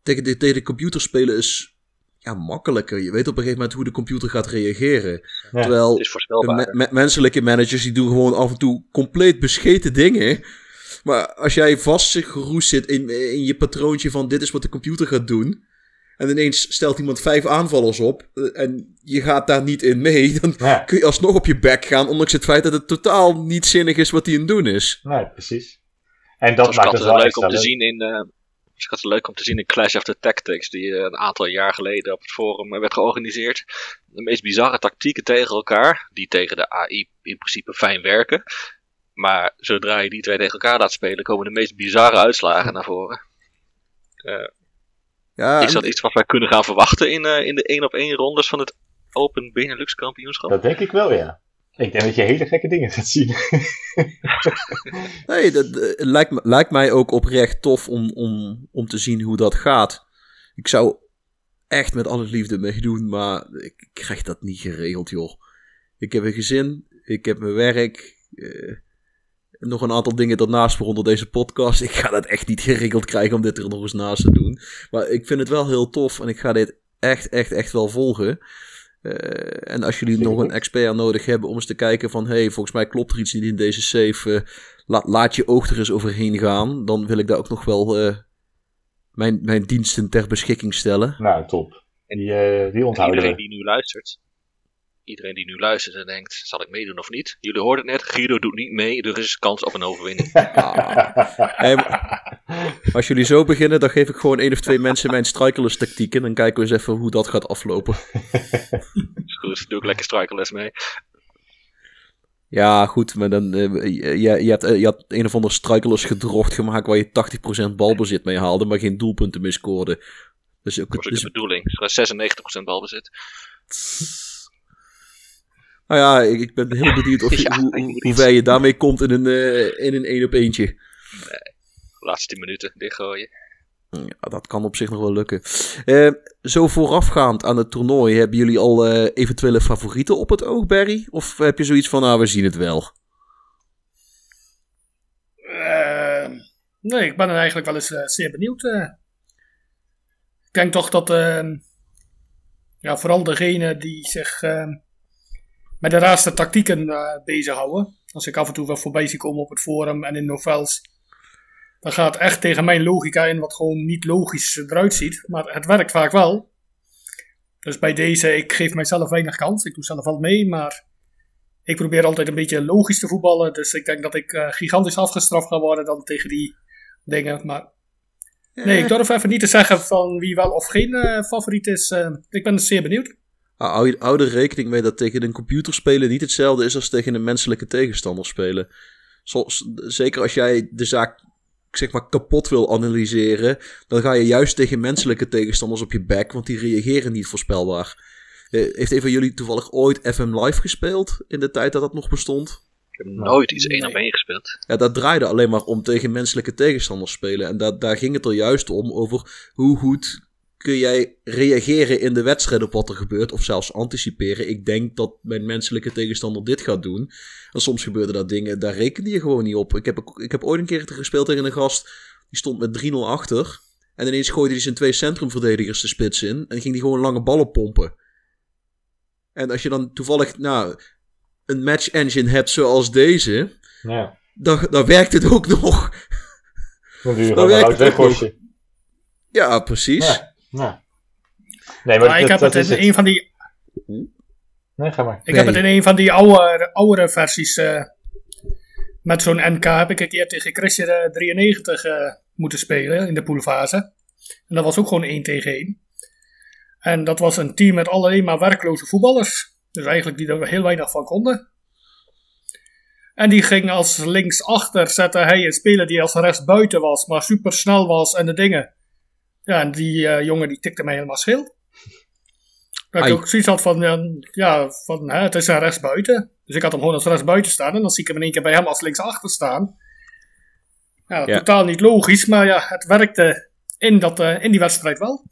tegen de, tegen de computer spelen is ja, makkelijker. Je weet op een gegeven moment hoe de computer gaat reageren. Ja. Terwijl de me- menselijke managers die doen gewoon af en toe compleet bescheten dingen. Maar als jij vastgeroest zit in, in je patroontje van dit is wat de computer gaat doen. En ineens stelt iemand vijf aanvallers op. eh, En je gaat daar niet in mee. Dan Ja, kun je alsnog op je bek gaan. Ondanks het feit dat het totaal niet zinnig is wat hij aan het doen is. nee, precies. En Dat maakt het wel leuk om te zien in. eh was altijd leuk om te zien in Clash of the Tactics, die eh, een aantal jaar geleden op het forum werd georganiseerd. De meest bizarre tactieken tegen elkaar, die tegen de AI in principe fijn werken. Maar zodra je die twee tegen elkaar laat spelen, komen de meest bizarre uitslagen naar voren. Ja, Is en- dat iets wat wij kunnen gaan verwachten in, eh, in de 1 op 1 rondes van het Open Benelux kampioenschap? Dat denk ik wel, ja. Ik denk dat je hele gekke dingen gaat zien. Nee, dat eh, lijkt, lijkt mij ook oprecht tof om, om, om te zien hoe dat gaat. Ik zou echt met alle liefde meedoen, maar ik krijg dat niet geregeld, joh. Ik heb een gezin, ik heb mijn werk, eh, nog een aantal dingen daarnaast, waaronder deze podcast. Ik ga dat echt niet geregeld krijgen om dit er nog eens naast te doen. Maar ik vind het wel heel tof en ik ga dit echt, echt, echt wel volgen. Eh, en als jullie Zeker. nog een expert nodig hebben om eens te kijken van... hey, volgens mij klopt er iets niet in deze save. eh, la- laat je oog er eens overheen gaan. Dan wil ik daar ook nog wel eh, mijn, mijn diensten ter beschikking stellen. nou, top. Die, eh, die En onthouden iedereen we. die nu luistert, iedereen die nu luistert en denkt, zal ik meedoen of niet? Jullie hoorden het net, Guido doet niet mee, er is kans op een overwinning. Ah. Hey, Als jullie zo beginnen, dan geef ik gewoon één of twee mensen mijn strikerless tactiek en dan kijken we eens even hoe dat gaat aflopen. Is goed, doe ik lekker strikerles mee. Ja, goed, maar dan, eh, je, je, hebt, eh, je had een of ander strikerless gedrocht gemaakt waar je 80% balbezit mee haalde, maar geen doelpunten mee scoorde. Dus ook, Dat was ook dus, de bedoeling. Het was 96% balbezit. Nou ja, ik, ik ben heel benieuwd of je, Ja, hoe, ver je daarmee komt in een, eh, in een één op eentje. Laatste 10 minuten dichtgooien. Ja, dat kan op zich nog wel lukken. Eh, zo voorafgaand aan het toernooi, hebben jullie al eh, eventuele favorieten op het oog, Barry? Of heb je zoiets van, nou, we zien het wel? Nee, ik ben er eigenlijk wel eens zeer benieuwd. eh. Ik denk toch dat eh, ja, vooral degene die zich eh, met de raarste tactieken eh, bezighouden. Als ik af en toe wel voorbij zie komen op het forum en in novels. Dan gaat echt tegen mijn logica in, wat gewoon niet logisch eruit ziet. Maar het werkt vaak wel. Dus bij deze, ik geef mijzelf weinig kans. Ik doe zelf wel mee, maar ik probeer altijd een beetje logisch te voetballen. Dus ik denk dat ik eh, gigantisch afgestraft ga worden dan tegen die dingen. Maar nee, ik durf even niet te zeggen van wie wel of geen eh, favoriet is. Eh, ik ben zeer benieuwd. Ah, Hou, hou er rekening mee dat tegen een computer spelen niet hetzelfde is als tegen een menselijke tegenstander spelen. Zoals, zeker als jij de zaak zeg maar kapot wil analyseren, dan ga je juist tegen menselijke tegenstanders op je bek, want die reageren niet voorspelbaar. Eh, heeft een van jullie toevallig ooit FM Live gespeeld in de tijd dat dat nog bestond? Ik heb nooit iets. 1 op 1 gespeeld. Ja, dat draaide alleen maar om tegen menselijke tegenstanders spelen. En dat, daar ging het er juist om, over hoe goed kun jij reageren in de wedstrijd op wat er gebeurt. Of zelfs anticiperen. Ik denk dat mijn menselijke tegenstander dit gaat doen. En soms gebeurden dat dingen, daar rekende je gewoon niet op. Ik heb, ik heb ooit een keer gespeeld tegen een gast, die stond met 3-0 achter. En ineens gooide hij zijn twee centrumverdedigers de spits in. En ging hij gewoon lange ballen pompen. En als je dan toevallig, nou, een match engine hebt zoals deze Ja. dan, dan werkt het ook nog. Dan Dan werkt het ook. Ja, precies. Ja. Ja. Nee, maar, Maar ik dat, heb dat het in het. een van die Nee, ga maar. Ik heb het in een van die oude, oudere versies eh, met zo'n NK heb ik een keer tegen Christian eh, 93 eh, moeten spelen in de poolfase. En dat was ook gewoon 1 tegen 1. En dat was een team met alleen maar werkloze voetballers. Dus eigenlijk die er heel weinig van konden. En die ging als linksachter zetten hij een speler die als rechts buiten was, maar super snel was en de dingen. Ja, en die eh, jongen die tikte mij helemaal schil. Dat ik ook zoiets had van, ja, ja, van hè, het is een rechtsbuiten. Dus ik had hem gewoon als rechtsbuiten staan. En dan zie ik hem in één keer bij hem als linksachter staan. Ja, Ja. totaal niet logisch. Maar ja, het werkte in, dat, eh, in die wedstrijd wel.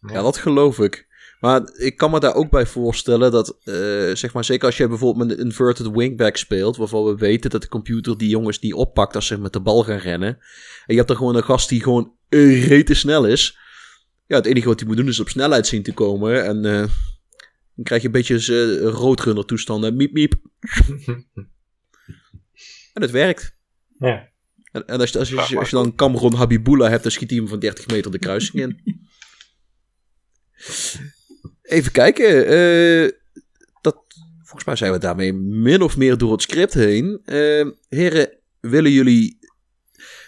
Ja, dat geloof ik. Maar ik kan me daar ook bij voorstellen dat, eh, zeg maar, zeker als je bijvoorbeeld met een inverted wingback speelt, waarvan we weten dat de computer die jongens niet oppakt als ze met de bal gaan rennen. En je hebt dan gewoon een gast die gewoon rete snel is. Ja, het enige wat hij moet doen is op snelheid zien te komen. En eh, dan krijg je een beetje uh, roodrunner toestanden. Miep, miep. en het werkt. Ja. En, en als, je- als, je, als je dan Cameron Habibullah hebt, dan schiet hij hem van 30 meter de kruising in. Even kijken. eh, dat, volgens mij zijn we daarmee min of meer door het script heen. Eh, heren, willen jullie.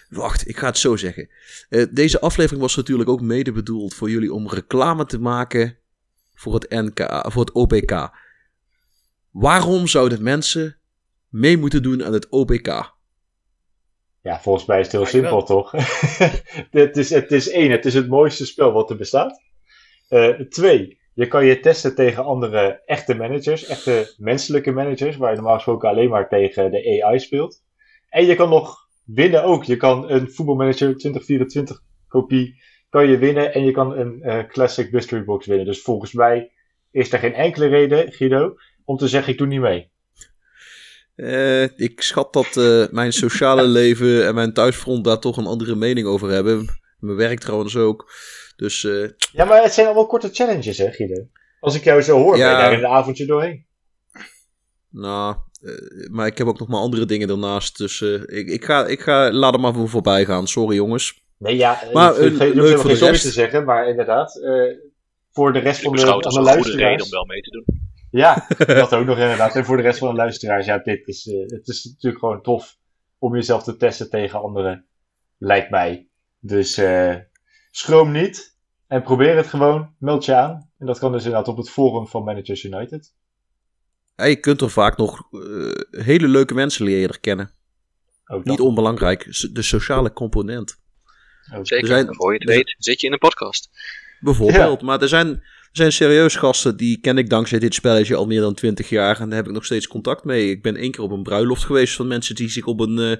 Wacht, ik ga het zo zeggen. Eh, deze aflevering was natuurlijk ook mede bedoeld voor jullie om reclame te maken voor het NK, voor het OPK. Waarom zouden mensen mee moeten doen aan het OPK? Ja, volgens mij is het heel simpel, wel. toch? het, is, het is één, het is het mooiste spel wat er bestaat. Eh, twee, je kan je testen tegen andere echte managers, echte menselijke managers, waar je normaal gesproken alleen maar tegen de AI speelt. En je kan nog winnen ook. Je kan een voetbalmanager 2024 kopie kan je winnen en je kan een eh, Classic Mystery Box winnen. Dus volgens mij is er geen enkele reden, Guido, om te zeggen ik doe niet mee. Eh, ik schat dat eh, mijn sociale leven en mijn thuisfront daar toch een andere mening over hebben. Mijn werk trouwens ook. Dus eh, Ja, maar het zijn allemaal korte challenges, hè, Guido? Als ik jou zo hoor, Ja. ben je daar in een avondje doorheen. nou, eh, maar ik heb ook nog maar andere dingen daarnaast. Dus eh, ik, ik, ga, ik ga, laat er maar voor voorbij gaan. Sorry jongens. Nee, ja, Maar, ik, leuk voor geen de sorry rest. te zeggen, maar inderdaad, eh, voor de rest Ik van de, beschouw het van als de een goede reden luisteraars. om wel mee te doen. Ja, dat ook nog inderdaad. En voor de rest van de luisteraars, ja, dit is, eh, het is natuurlijk gewoon tof om jezelf te testen tegen andere lijkt mij. Dus eh, schroom niet en probeer het gewoon. Meld je aan. En dat kan dus inderdaad op het forum van Managers United. Ja, je kunt er vaak nog eh, hele leuke mensen leren kennen. Ook Niet onbelangrijk, de sociale component. Ook. Zeker, Er zijn- voor je het weet zit je in een podcast. Bijvoorbeeld. Maar er zijn, er zijn serieus gasten, die ken ik dankzij dit spelletje al meer dan 20 jaar. En daar heb ik nog steeds contact mee. Ik ben één keer op een bruiloft geweest van mensen die zich op een, eh,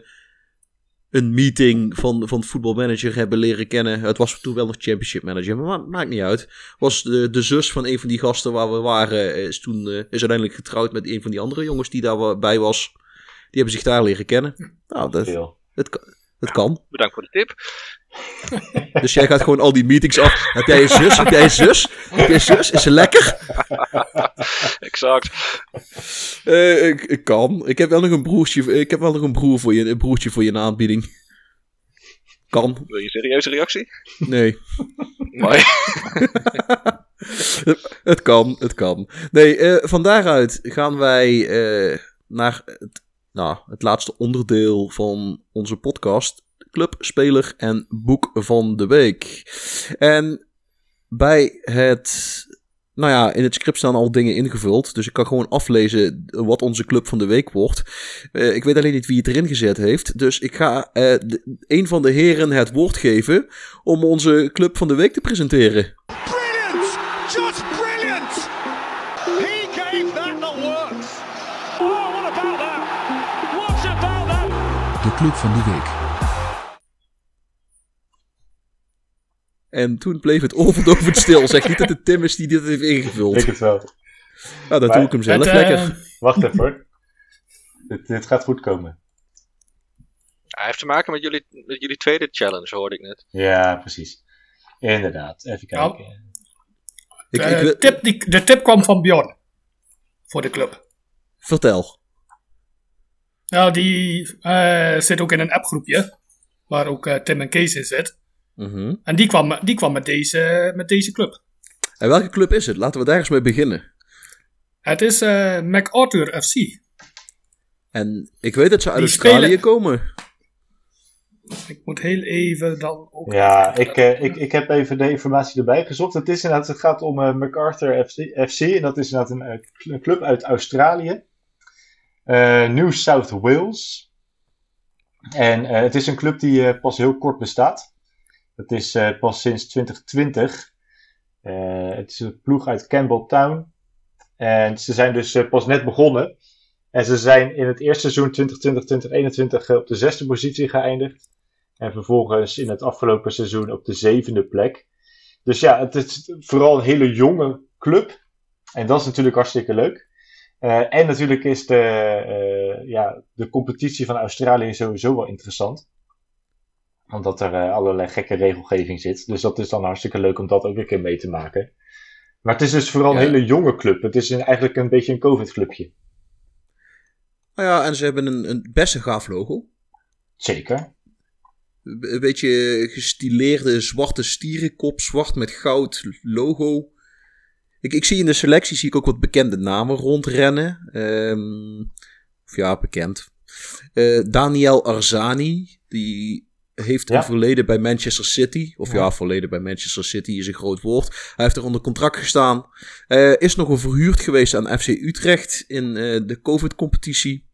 een meeting van, van voetbalmanager hebben leren kennen. Het was toen wel nog championship manager, maar ma- maakt niet uit. Was de, de zus van een van die gasten waar we waren, is toen eh, is uiteindelijk getrouwd met een van die andere jongens die daarbij was. Die hebben zich daar leren kennen. Nou, dat, het, het kan. Bedankt voor de tip. Dus jij gaat gewoon al die meetings af. Heb jij een zus? Heb jij een zus? Heb jij een zus? Is ze lekker? Exact. Eh, ik, ik kan. Ik heb wel nog een broertje. Ik heb wel nog een broer voor je, een broertje voor je in aanbieding. Kan. Wil je een serieuze reactie? Nee. Maar het kan. Het kan. Nee, eh, van daaruit gaan wij eh, naar het, nou, het laatste onderdeel van onze podcast. Club, speler en boek van de week. En bij het nou ja, in het script staan al dingen ingevuld. Dus ik kan gewoon aflezen wat onze club van de week wordt. Eh, ik weet alleen niet wie het erin gezet heeft. Dus ik ga eh, een van de heren het woord geven om onze club van de week te presenteren. Club van de week. En toen bleef het overdovend stil. Zeg niet dat het Tim is die dit heeft ingevuld. Ik het wel. Nou, Maar- doe ik hem zelf Het, eh, lekker. Wacht even hoor. Dit, dit gaat goed komen. hij heeft te maken met jullie, met jullie tweede challenge, hoorde ik net. Ja, precies. Inderdaad. Even Ja. kijken. Ik, Eh, ik wil- tip, die, de tip kwam van Bjorn. Voor de club. Vertel. Nou, die eh, zit ook in een appgroepje. Waar ook eh, Tim en Kees in zit. Mhm. En die kwam, die kwam met, deze, met deze club. En welke club is het? Laten we daar eens mee beginnen. Het is eh MacArthur FC. En ik weet dat ze uit Die Australië spelen- komen. Ik moet heel even dan ook... Ja, ik, eh, ik, ik heb even de informatie erbij gezocht. Het, is inderdaad, het gaat om eh, MacArthur FC, FC. En dat is inderdaad een club uit Australië. Eh, New South Wales. En eh, het is een club die eh, pas heel kort bestaat. Het is pas sinds 2020. Eh, het is een ploeg uit Campbelltown. En ze zijn dus pas net begonnen. En ze zijn in het eerste seizoen 2020-2021 op de zesde positie geëindigd. En vervolgens in het afgelopen seizoen op de zevende plek. Dus ja, het is vooral een hele jonge club. En dat is natuurlijk hartstikke leuk. Eh, en natuurlijk is de, eh, ja, de competitie van Australië sowieso wel interessant. Omdat er eh, allerlei gekke regelgeving zit. Dus dat is dan hartstikke leuk om dat ook een keer mee te maken. Maar het is dus vooral een Ja. hele jonge club. Het is een, eigenlijk een beetje een COVID-clubje. Nou ja, en ze hebben een, een best een gaaf logo. Zeker. Een beetje gestileerde zwarte stierenkop, zwart met goud logo. Ik, ik zie in de selectie zie ik ook wat bekende namen rondrennen. Ehm, of ja, bekend. Eh, Daniel Arzani, die heeft Ja. een verleden bij Manchester City. Of ja. Ja. verleden bij Manchester City is een groot woord. Hij heeft er onder contract gestaan. Eh, is nog een verhuurd geweest aan FC Utrecht in eh, de COVID-competitie.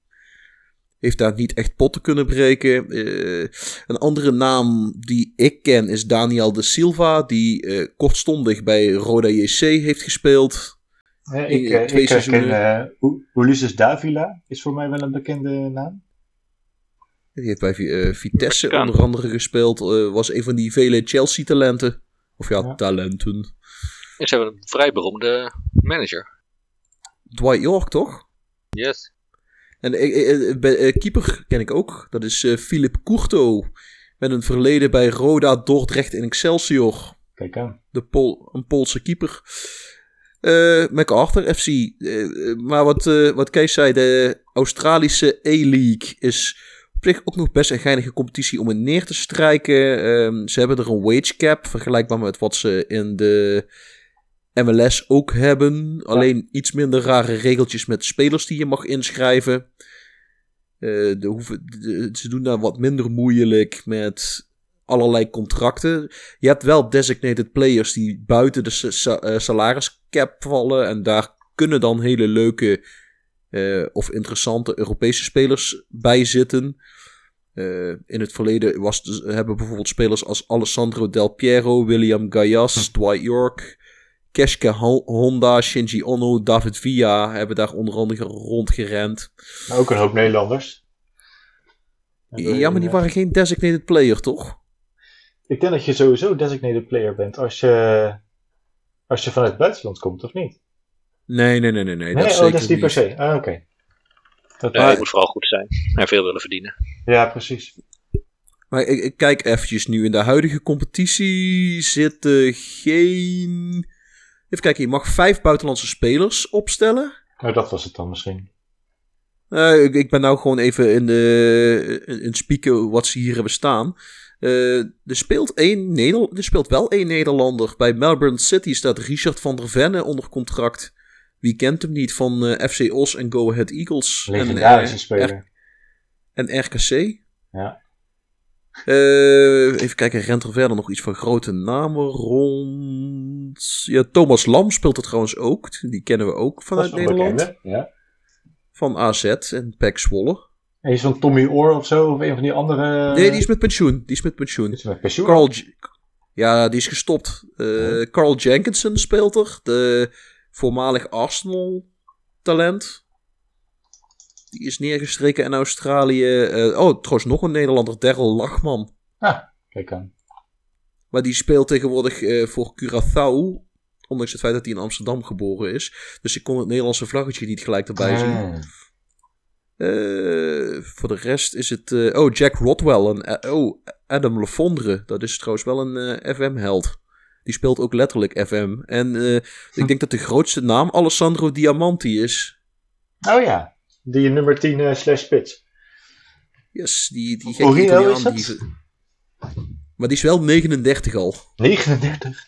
Heeft daar niet echt potten kunnen breken. Eh, een andere naam die ik ken is Daniel de Silva, die eh, kortstondig bij Roda JC heeft gespeeld. In ik, eh, twee ik seizoenen. eh, U- Ulysses Davila, is voor mij wel een bekende naam. Die heeft bij eh, Vitesse onder andere gespeeld. eh, was een van die vele Chelsea-talenten. Of ja, Ja. talenten. En ze hebben een vrij beroemde manager. Dwight York, toch? Yes. En eh, eh, eh, eh, keeper ken ik ook. Dat is eh Philip Courto. Met een verleden bij Roda, Dordrecht en Excelsior. Kijk aan. de Pol, een Poolse keeper. Eh MacArthur FC. Eh, eh, maar wat, eh, wat Kees zei, de Australische A-League is op zich ook nog best een geinige competitie om in neer te strijken. Ehm, ze hebben er een wage cap, vergelijkbaar met wat ze in de MLS ook hebben. Alleen iets minder rare regeltjes met spelers die je mag inschrijven. Eh, de hoeven, de- ze doen daar wat minder moeilijk met allerlei contracten. Je hebt wel designated players die buiten de sa- eh, salariscap vallen. En daar kunnen dan hele leuke eh, of interessante Europese spelers bij zitten. In het verleden was hebben bijvoorbeeld spelers als Alessandro Del Piero, William Gallas, Dwight York, Keske Hon- Honda, Shinji Ono, David Villa hebben daar onder andere rondgerend. Maar ook een hoop Nederlanders. Ja, maar die waren geen designated player, toch? Ik denk dat je sowieso designated player bent als je, als je vanuit het buitenland komt, of niet? Nee, nee, nee, nee. nee, Nee, dat, oh, zeker dat is niet per se. Ah, oké. Dat- Nee, het moet vooral goed zijn. En veel willen verdienen. Ja, precies. Maar ik, ik kijk eventjes nu. In de huidige competitie zitten geen... Even kijken, je mag vijf buitenlandse spelers opstellen. Nou, dat was het dan misschien. Eh, ik, ik ben nou gewoon even in, de, in, in spieken wat ze hier hebben staan. Eh, er, speelt één Neder, er speelt wel één Nederlander. Bij Melbourne City staat Richard van der Venne onder contract. Wie kent hem niet van eh, FC Os en Go Ahead Eagles? Legendarische en, speler. en RKC. Ja. Even kijken, rent er verder nog iets van grote namen rond? Ja, Thomas Lam speelt er trouwens ook. Die kennen we ook vanuit Nederland. bekende, Ja. Van AZ en PEC Zwolle. En is van Tommy Oor of zo, of een van die andere. Nee, die is met pensioen. Die is met pensioen. is met pensioen. Carl J- ja, die is gestopt. Eh, Carl Jenkinson speelt er. De voormalig Arsenal talent. Die is neergestreken in Australië. Eh, oh, trouwens nog een Nederlander, Daryl Lachman. Ah, kijk aan. Maar die speelt tegenwoordig eh, voor Curaçao. Ondanks het feit dat hij in Amsterdam geboren is. Dus ik kon het Nederlandse vlaggetje niet gelijk erbij zien. Ah. Eh, voor de rest is het. eh, oh, Jack Rodwell. En, oh, Adam Lefondre. Dat is trouwens wel een FM-held. Die speelt ook letterlijk FM. En ik denk dat de grootste naam Alessandro Diamanti is. Oh ja, die nummer 10 eh, slash spits. Yes, die, die Italiaan is dat? die- Maar die is wel 39 al. 39.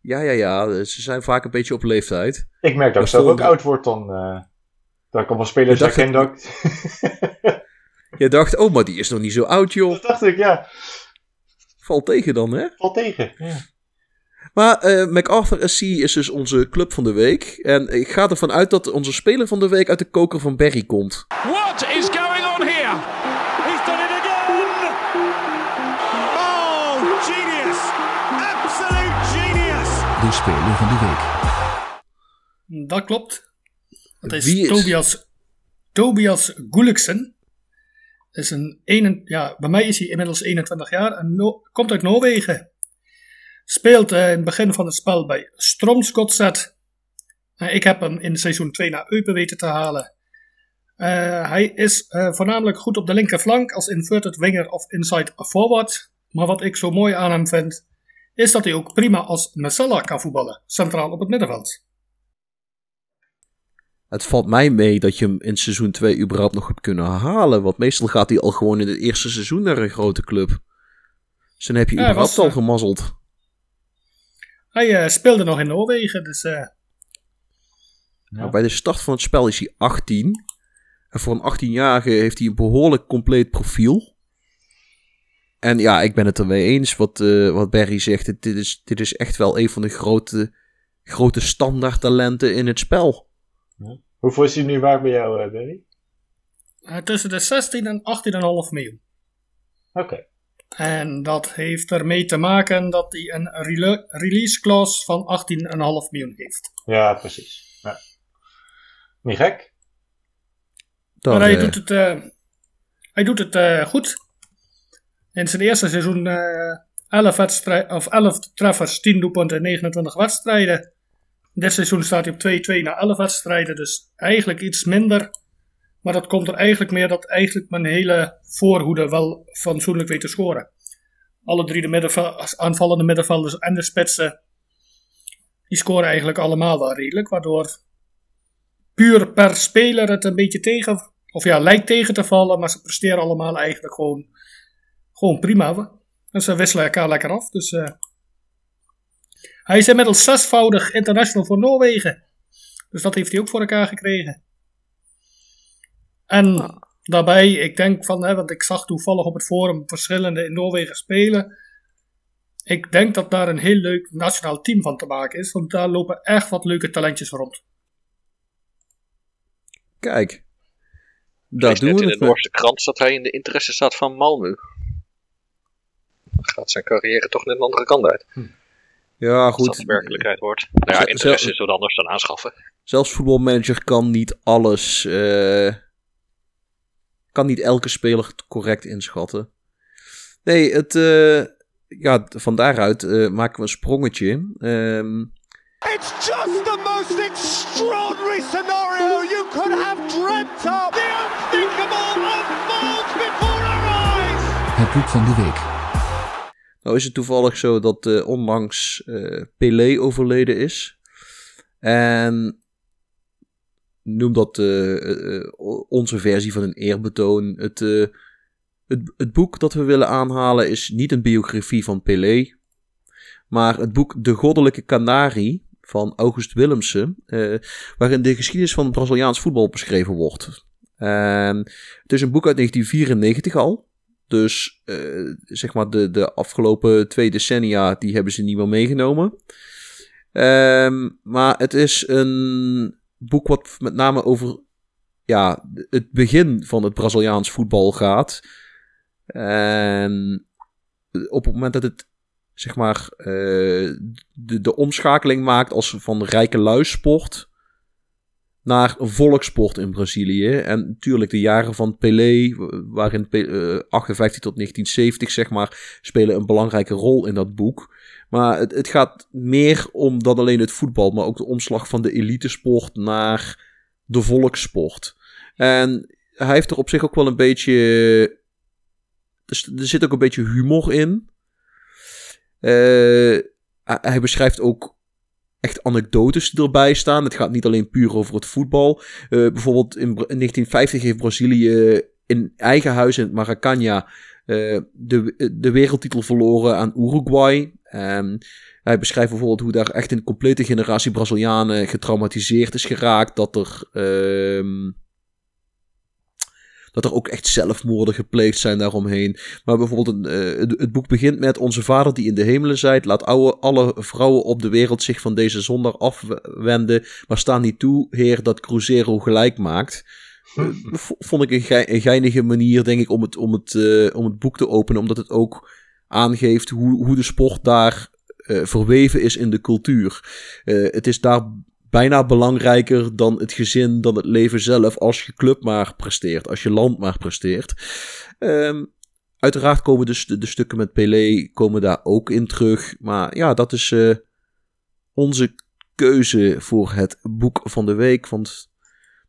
Ja, ja, ja. Ze zijn vaak een beetje op leeftijd. Ik merk dat ik zelf ook oud word dan. eh, dat ik allemaal spelers Je dacht herken. Dat, Je dacht, oh, maar die is nog niet zo oud, joh. dat dacht ik, ja. Valt tegen dan, hè? Valt tegen. Ja. Maar eh, MacArthur SC is dus onze club van de week. En ik ga ervan uit dat onze speler van de week uit de koker van Berry komt. What De speler van de week. Dat klopt. Dat is, Tobias, Tobias Gulliksen. Is een, enen- ja, bij mij is hij inmiddels 21 jaar en no- komt uit Noorwegen. Speelt eh, in het begin van het spel bij Stromsgodset. Eh, ik heb hem in seizoen 2 naar Eupen weten te halen. Eh, hij is voornamelijk goed op de linkerflank als inverted winger of inside forward. Maar wat ik zo mooi aan hem vind, is dat hij ook prima als Messala kan voetballen, centraal op het middenveld. Het valt mij mee dat je hem in seizoen 2 überhaupt nog hebt kunnen halen. Want meestal gaat hij al gewoon in het eerste seizoen naar een grote club. Dus dan heb je Ja, überhaupt was, al eh, gemazzeld. Hij eh, speelde nog in Noorwegen, dus eh, Maar bij de start van het spel is hij 18. En voor een 18-jarige heeft hij een behoorlijk compleet profiel. En ja, ik ben het ermee eens wat, eh, wat Barry zegt. Dit, dit is, dit is echt wel een van de grote, grote standaardtalenten in het spel. Hoeveel is hij nu waard bij jou, eh Barry? eh, tussen de 16 en 18,5 miljoen. Oké. En dat heeft ermee te maken dat hij een rele- release clause van 18,5 miljoen heeft. Ja, precies. Ja. Niet gek. Dan, maar hij doet het, eh, hij doet het eh, goed. In zijn eerste seizoen eh 11, wedstrij- of 11 treffers, 10 doelpunten in 29 wedstrijden. Dit seizoen staat hij op 2-2 na 11 wedstrijden, dus eigenlijk iets minder. Maar dat komt er eigenlijk meer dat eigenlijk mijn hele voorhoede wel fatsoenlijk weet te scoren. Alle drie de middenvel- aanvallende middenvelders en de spitsen, die scoren eigenlijk allemaal wel redelijk. Waardoor puur per speler het een beetje tegen, of ja, lijkt tegen te vallen. Maar ze presteren allemaal eigenlijk gewoon, gewoon prima. En ze wisselen elkaar lekker af. Dus eh, hij is inmiddels zesvoudig international voor Noorwegen. Dus dat heeft hij ook voor elkaar gekregen. En daarbij, ik denk van, hè, want ik zag toevallig op het forum verschillende in Noorwegen spelen. Ik denk dat daar een heel leuk nationaal team van te maken is, want daar lopen echt wat leuke talentjes rond. Kijk. Dat Daar doen we in de. Noorse krant dat hij in de interesse staat van Malmö. Gaat zijn carrière toch net een andere kant uit. Ja, Als dat goed. de werkelijkheid wordt. Nou ja, interesse is wat anders dan aanschaffen. Zelfs voetbalmanager kan niet alles. eh, kan niet elke speler correct inschatten. Nee, het. eh, ja, van daaruit eh, maken we een sprongetje. Ehm, It's just the most extraordinary scenario you could have dreamt of. The unthinkable unfolds before our eyes. Het boek van de week. Nou is het toevallig zo dat eh, onlangs eh Pelé overleden is. En noem dat eh, onze versie van een eerbetoon. Het, het, het boek dat we willen aanhalen is niet een biografie van Pelé. Maar het boek De Goddelijke Canarie van August Willemsen. waarin de geschiedenis van het Braziliaans voetbal beschreven wordt. Het is een boek uit 1994 al. Dus eh, zeg maar de, de afgelopen twee decennia, die hebben ze niet meer meegenomen. Ehm, maar het is een boek wat met name over ja, het begin van het Braziliaans voetbal gaat. En op het moment dat het zeg maar eh, de, de omschakeling maakt als van rijke luisport naar volkssport in Brazilië. En natuurlijk de jaren van Pelé, waarin Pe- eh, 58 tot 1970 zeg maar, spelen een belangrijke rol in dat boek. Maar het, het gaat meer om dan alleen het voetbal, maar ook de omslag van de elitesport naar de volkssport. En hij heeft er op zich ook wel een beetje. Er, zit ook een beetje humor in. Eh, hij beschrijft ook echt anekdotes die erbij staan. Het gaat niet alleen puur over het voetbal. Eh, bijvoorbeeld in, Bra- in 1950 heeft Brazilië in eigen huis in Maracanã eh, de, de wereldtitel verloren aan Uruguay. En hij beschrijft bijvoorbeeld hoe daar echt een complete generatie Brazilianen getraumatiseerd is geraakt. Dat er, ehm, dat er ook echt zelfmoorden gepleegd zijn daaromheen. Maar bijvoorbeeld, een, eh, het, boek begint met onze vader die in de hemelen zijt. Laat alle vrouwen op de wereld zich van deze zondaar afwenden. Maar sta niet toe, heer, dat Cruzeiro gelijk maakt. Vond ik een, gei- een geinige manier, denk ik, om het, om, het, eh, om het boek te openen. Omdat het ook aangeeft hoe, hoe de sport daar eh, verweven is in de cultuur. Het is daar bijna belangrijker dan het gezin, dan het leven zelf. Als je club maar presteert, als je land maar presteert. Ehm, uiteraard komen de, st- de stukken met Pelé komen daar ook in terug. Maar ja, dat is eh, onze keuze voor het boek van de week. Want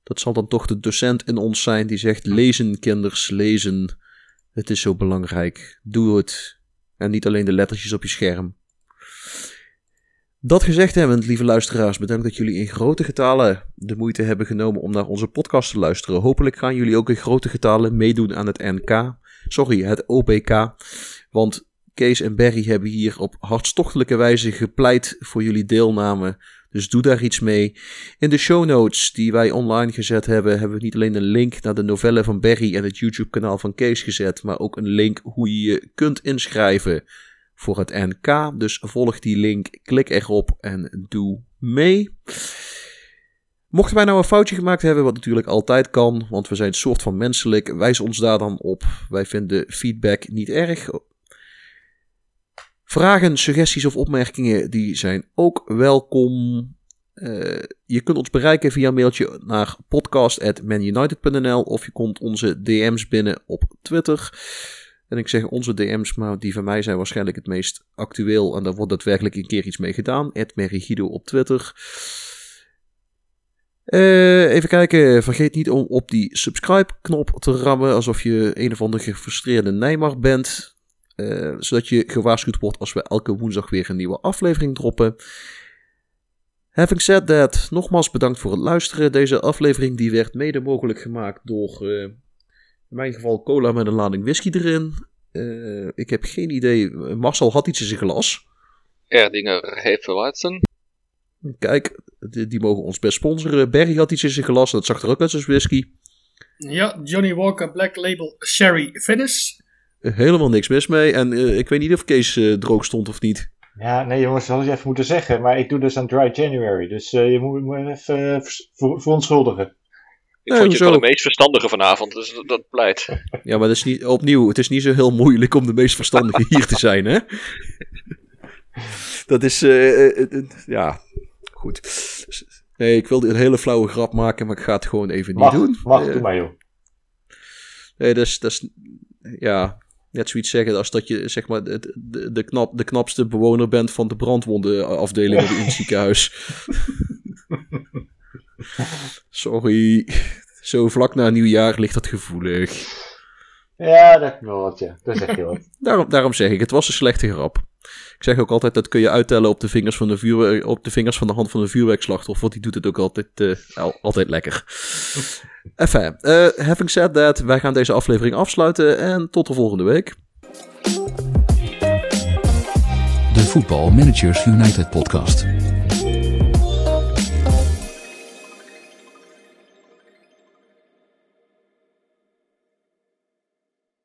dat zal dan toch de docent in ons zijn die zegt: lezen, kinders, lezen. Het is zo belangrijk. Doe het. En niet alleen de lettertjes op je scherm. Dat gezegd hebbend, lieve luisteraars, bedankt dat jullie in grote getalen de moeite hebben genomen om naar onze podcast te luisteren. Hopelijk gaan jullie ook in grote getalen meedoen aan het NK. Sorry, het OPK. Want Kees en Barry hebben hier op hartstochtelijke wijze gepleit voor jullie deelname. Dus doe daar iets mee. In de show notes die wij online gezet hebben, hebben we niet alleen een link naar de novelle van Barry en het YouTube-kanaal van Kees gezet, maar ook een link hoe je je kunt inschrijven voor het NK. Dus volg die link, klik erop en doe mee. Mochten wij nou een foutje gemaakt hebben, wat natuurlijk altijd kan, want we zijn een soort van menselijk, wijs ons daar dan op. Wij vinden feedback niet erg. Vragen, suggesties of opmerkingen, die zijn ook welkom. Eh, je kunt ons bereiken via mailtje naar podcast.manunited.nl of je komt onze DM's binnen op Twitter. En ik zeg onze DM's, maar die van mij zijn waarschijnlijk het meest actueel. En daar wordt daadwerkelijk een keer iets mee gedaan. Merigido op Twitter. Eh, even kijken. Vergeet niet om op die subscribe-knop te rammen. Alsof je een of andere gefrustreerde Nijmar bent. Eh, zodat je gewaarschuwd wordt als we elke woensdag weer een nieuwe aflevering droppen. Having said that, nogmaals bedankt voor het luisteren. Deze aflevering die werd mede mogelijk gemaakt door, eh, in mijn geval, cola met een lading whisky erin. Eh, ik heb geen idee. Marcel had iets in zijn glas. Erdinger heeft verlaten. Kijk, die, die mogen ons best sponsoren. Berry had iets in zijn glas. Dat zag er ook uit als whisky. Ja, Johnny Walker Black Label Sherry Finish. Helemaal niks mis mee. En eh, ik weet niet of Kees eh, droog stond of niet. Ja, nee jongens, dat had je even moeten zeggen. Maar ik doe dus aan Dry January. Dus eh, je moet me even uh, ver verontschuldigen. Ik vond je wel de meest verstandige vanavond, dus dat, dat pleit. Ja, maar dat is niet, opnieuw, het is niet zo heel moeilijk om de meest verstandige hier te zijn, hè? Dat is, ja, goed. Nee, ik wilde een hele flauwe grap maken, maar ik ga het gewoon even niet mag, doen. Mag, doe maar joh. Nee, dat is, dat is, ja, net zoiets zeggen als dat je zeg maar de, de, de, knap, de knapste bewoner bent van de brandwondenafdeling in het ziekenhuis. Sorry. Zo vlak na nieuwjaar ligt dat gevoelig. Ja, dat wel wat, ja. Dat zeg je wat. daarom, daarom zeg ik, het was een slechte grap. Ik zeg ook altijd, dat kun je uittellen op de vingers van de, vuurwerk, op de, vingers van de hand van de vuurwerkslachtoffer. Want die doet het ook altijd, uh, altijd lekker. Enfin, uh, having said that, wij gaan deze aflevering afsluiten. En tot de volgende week. De Voetbal Managers United podcast.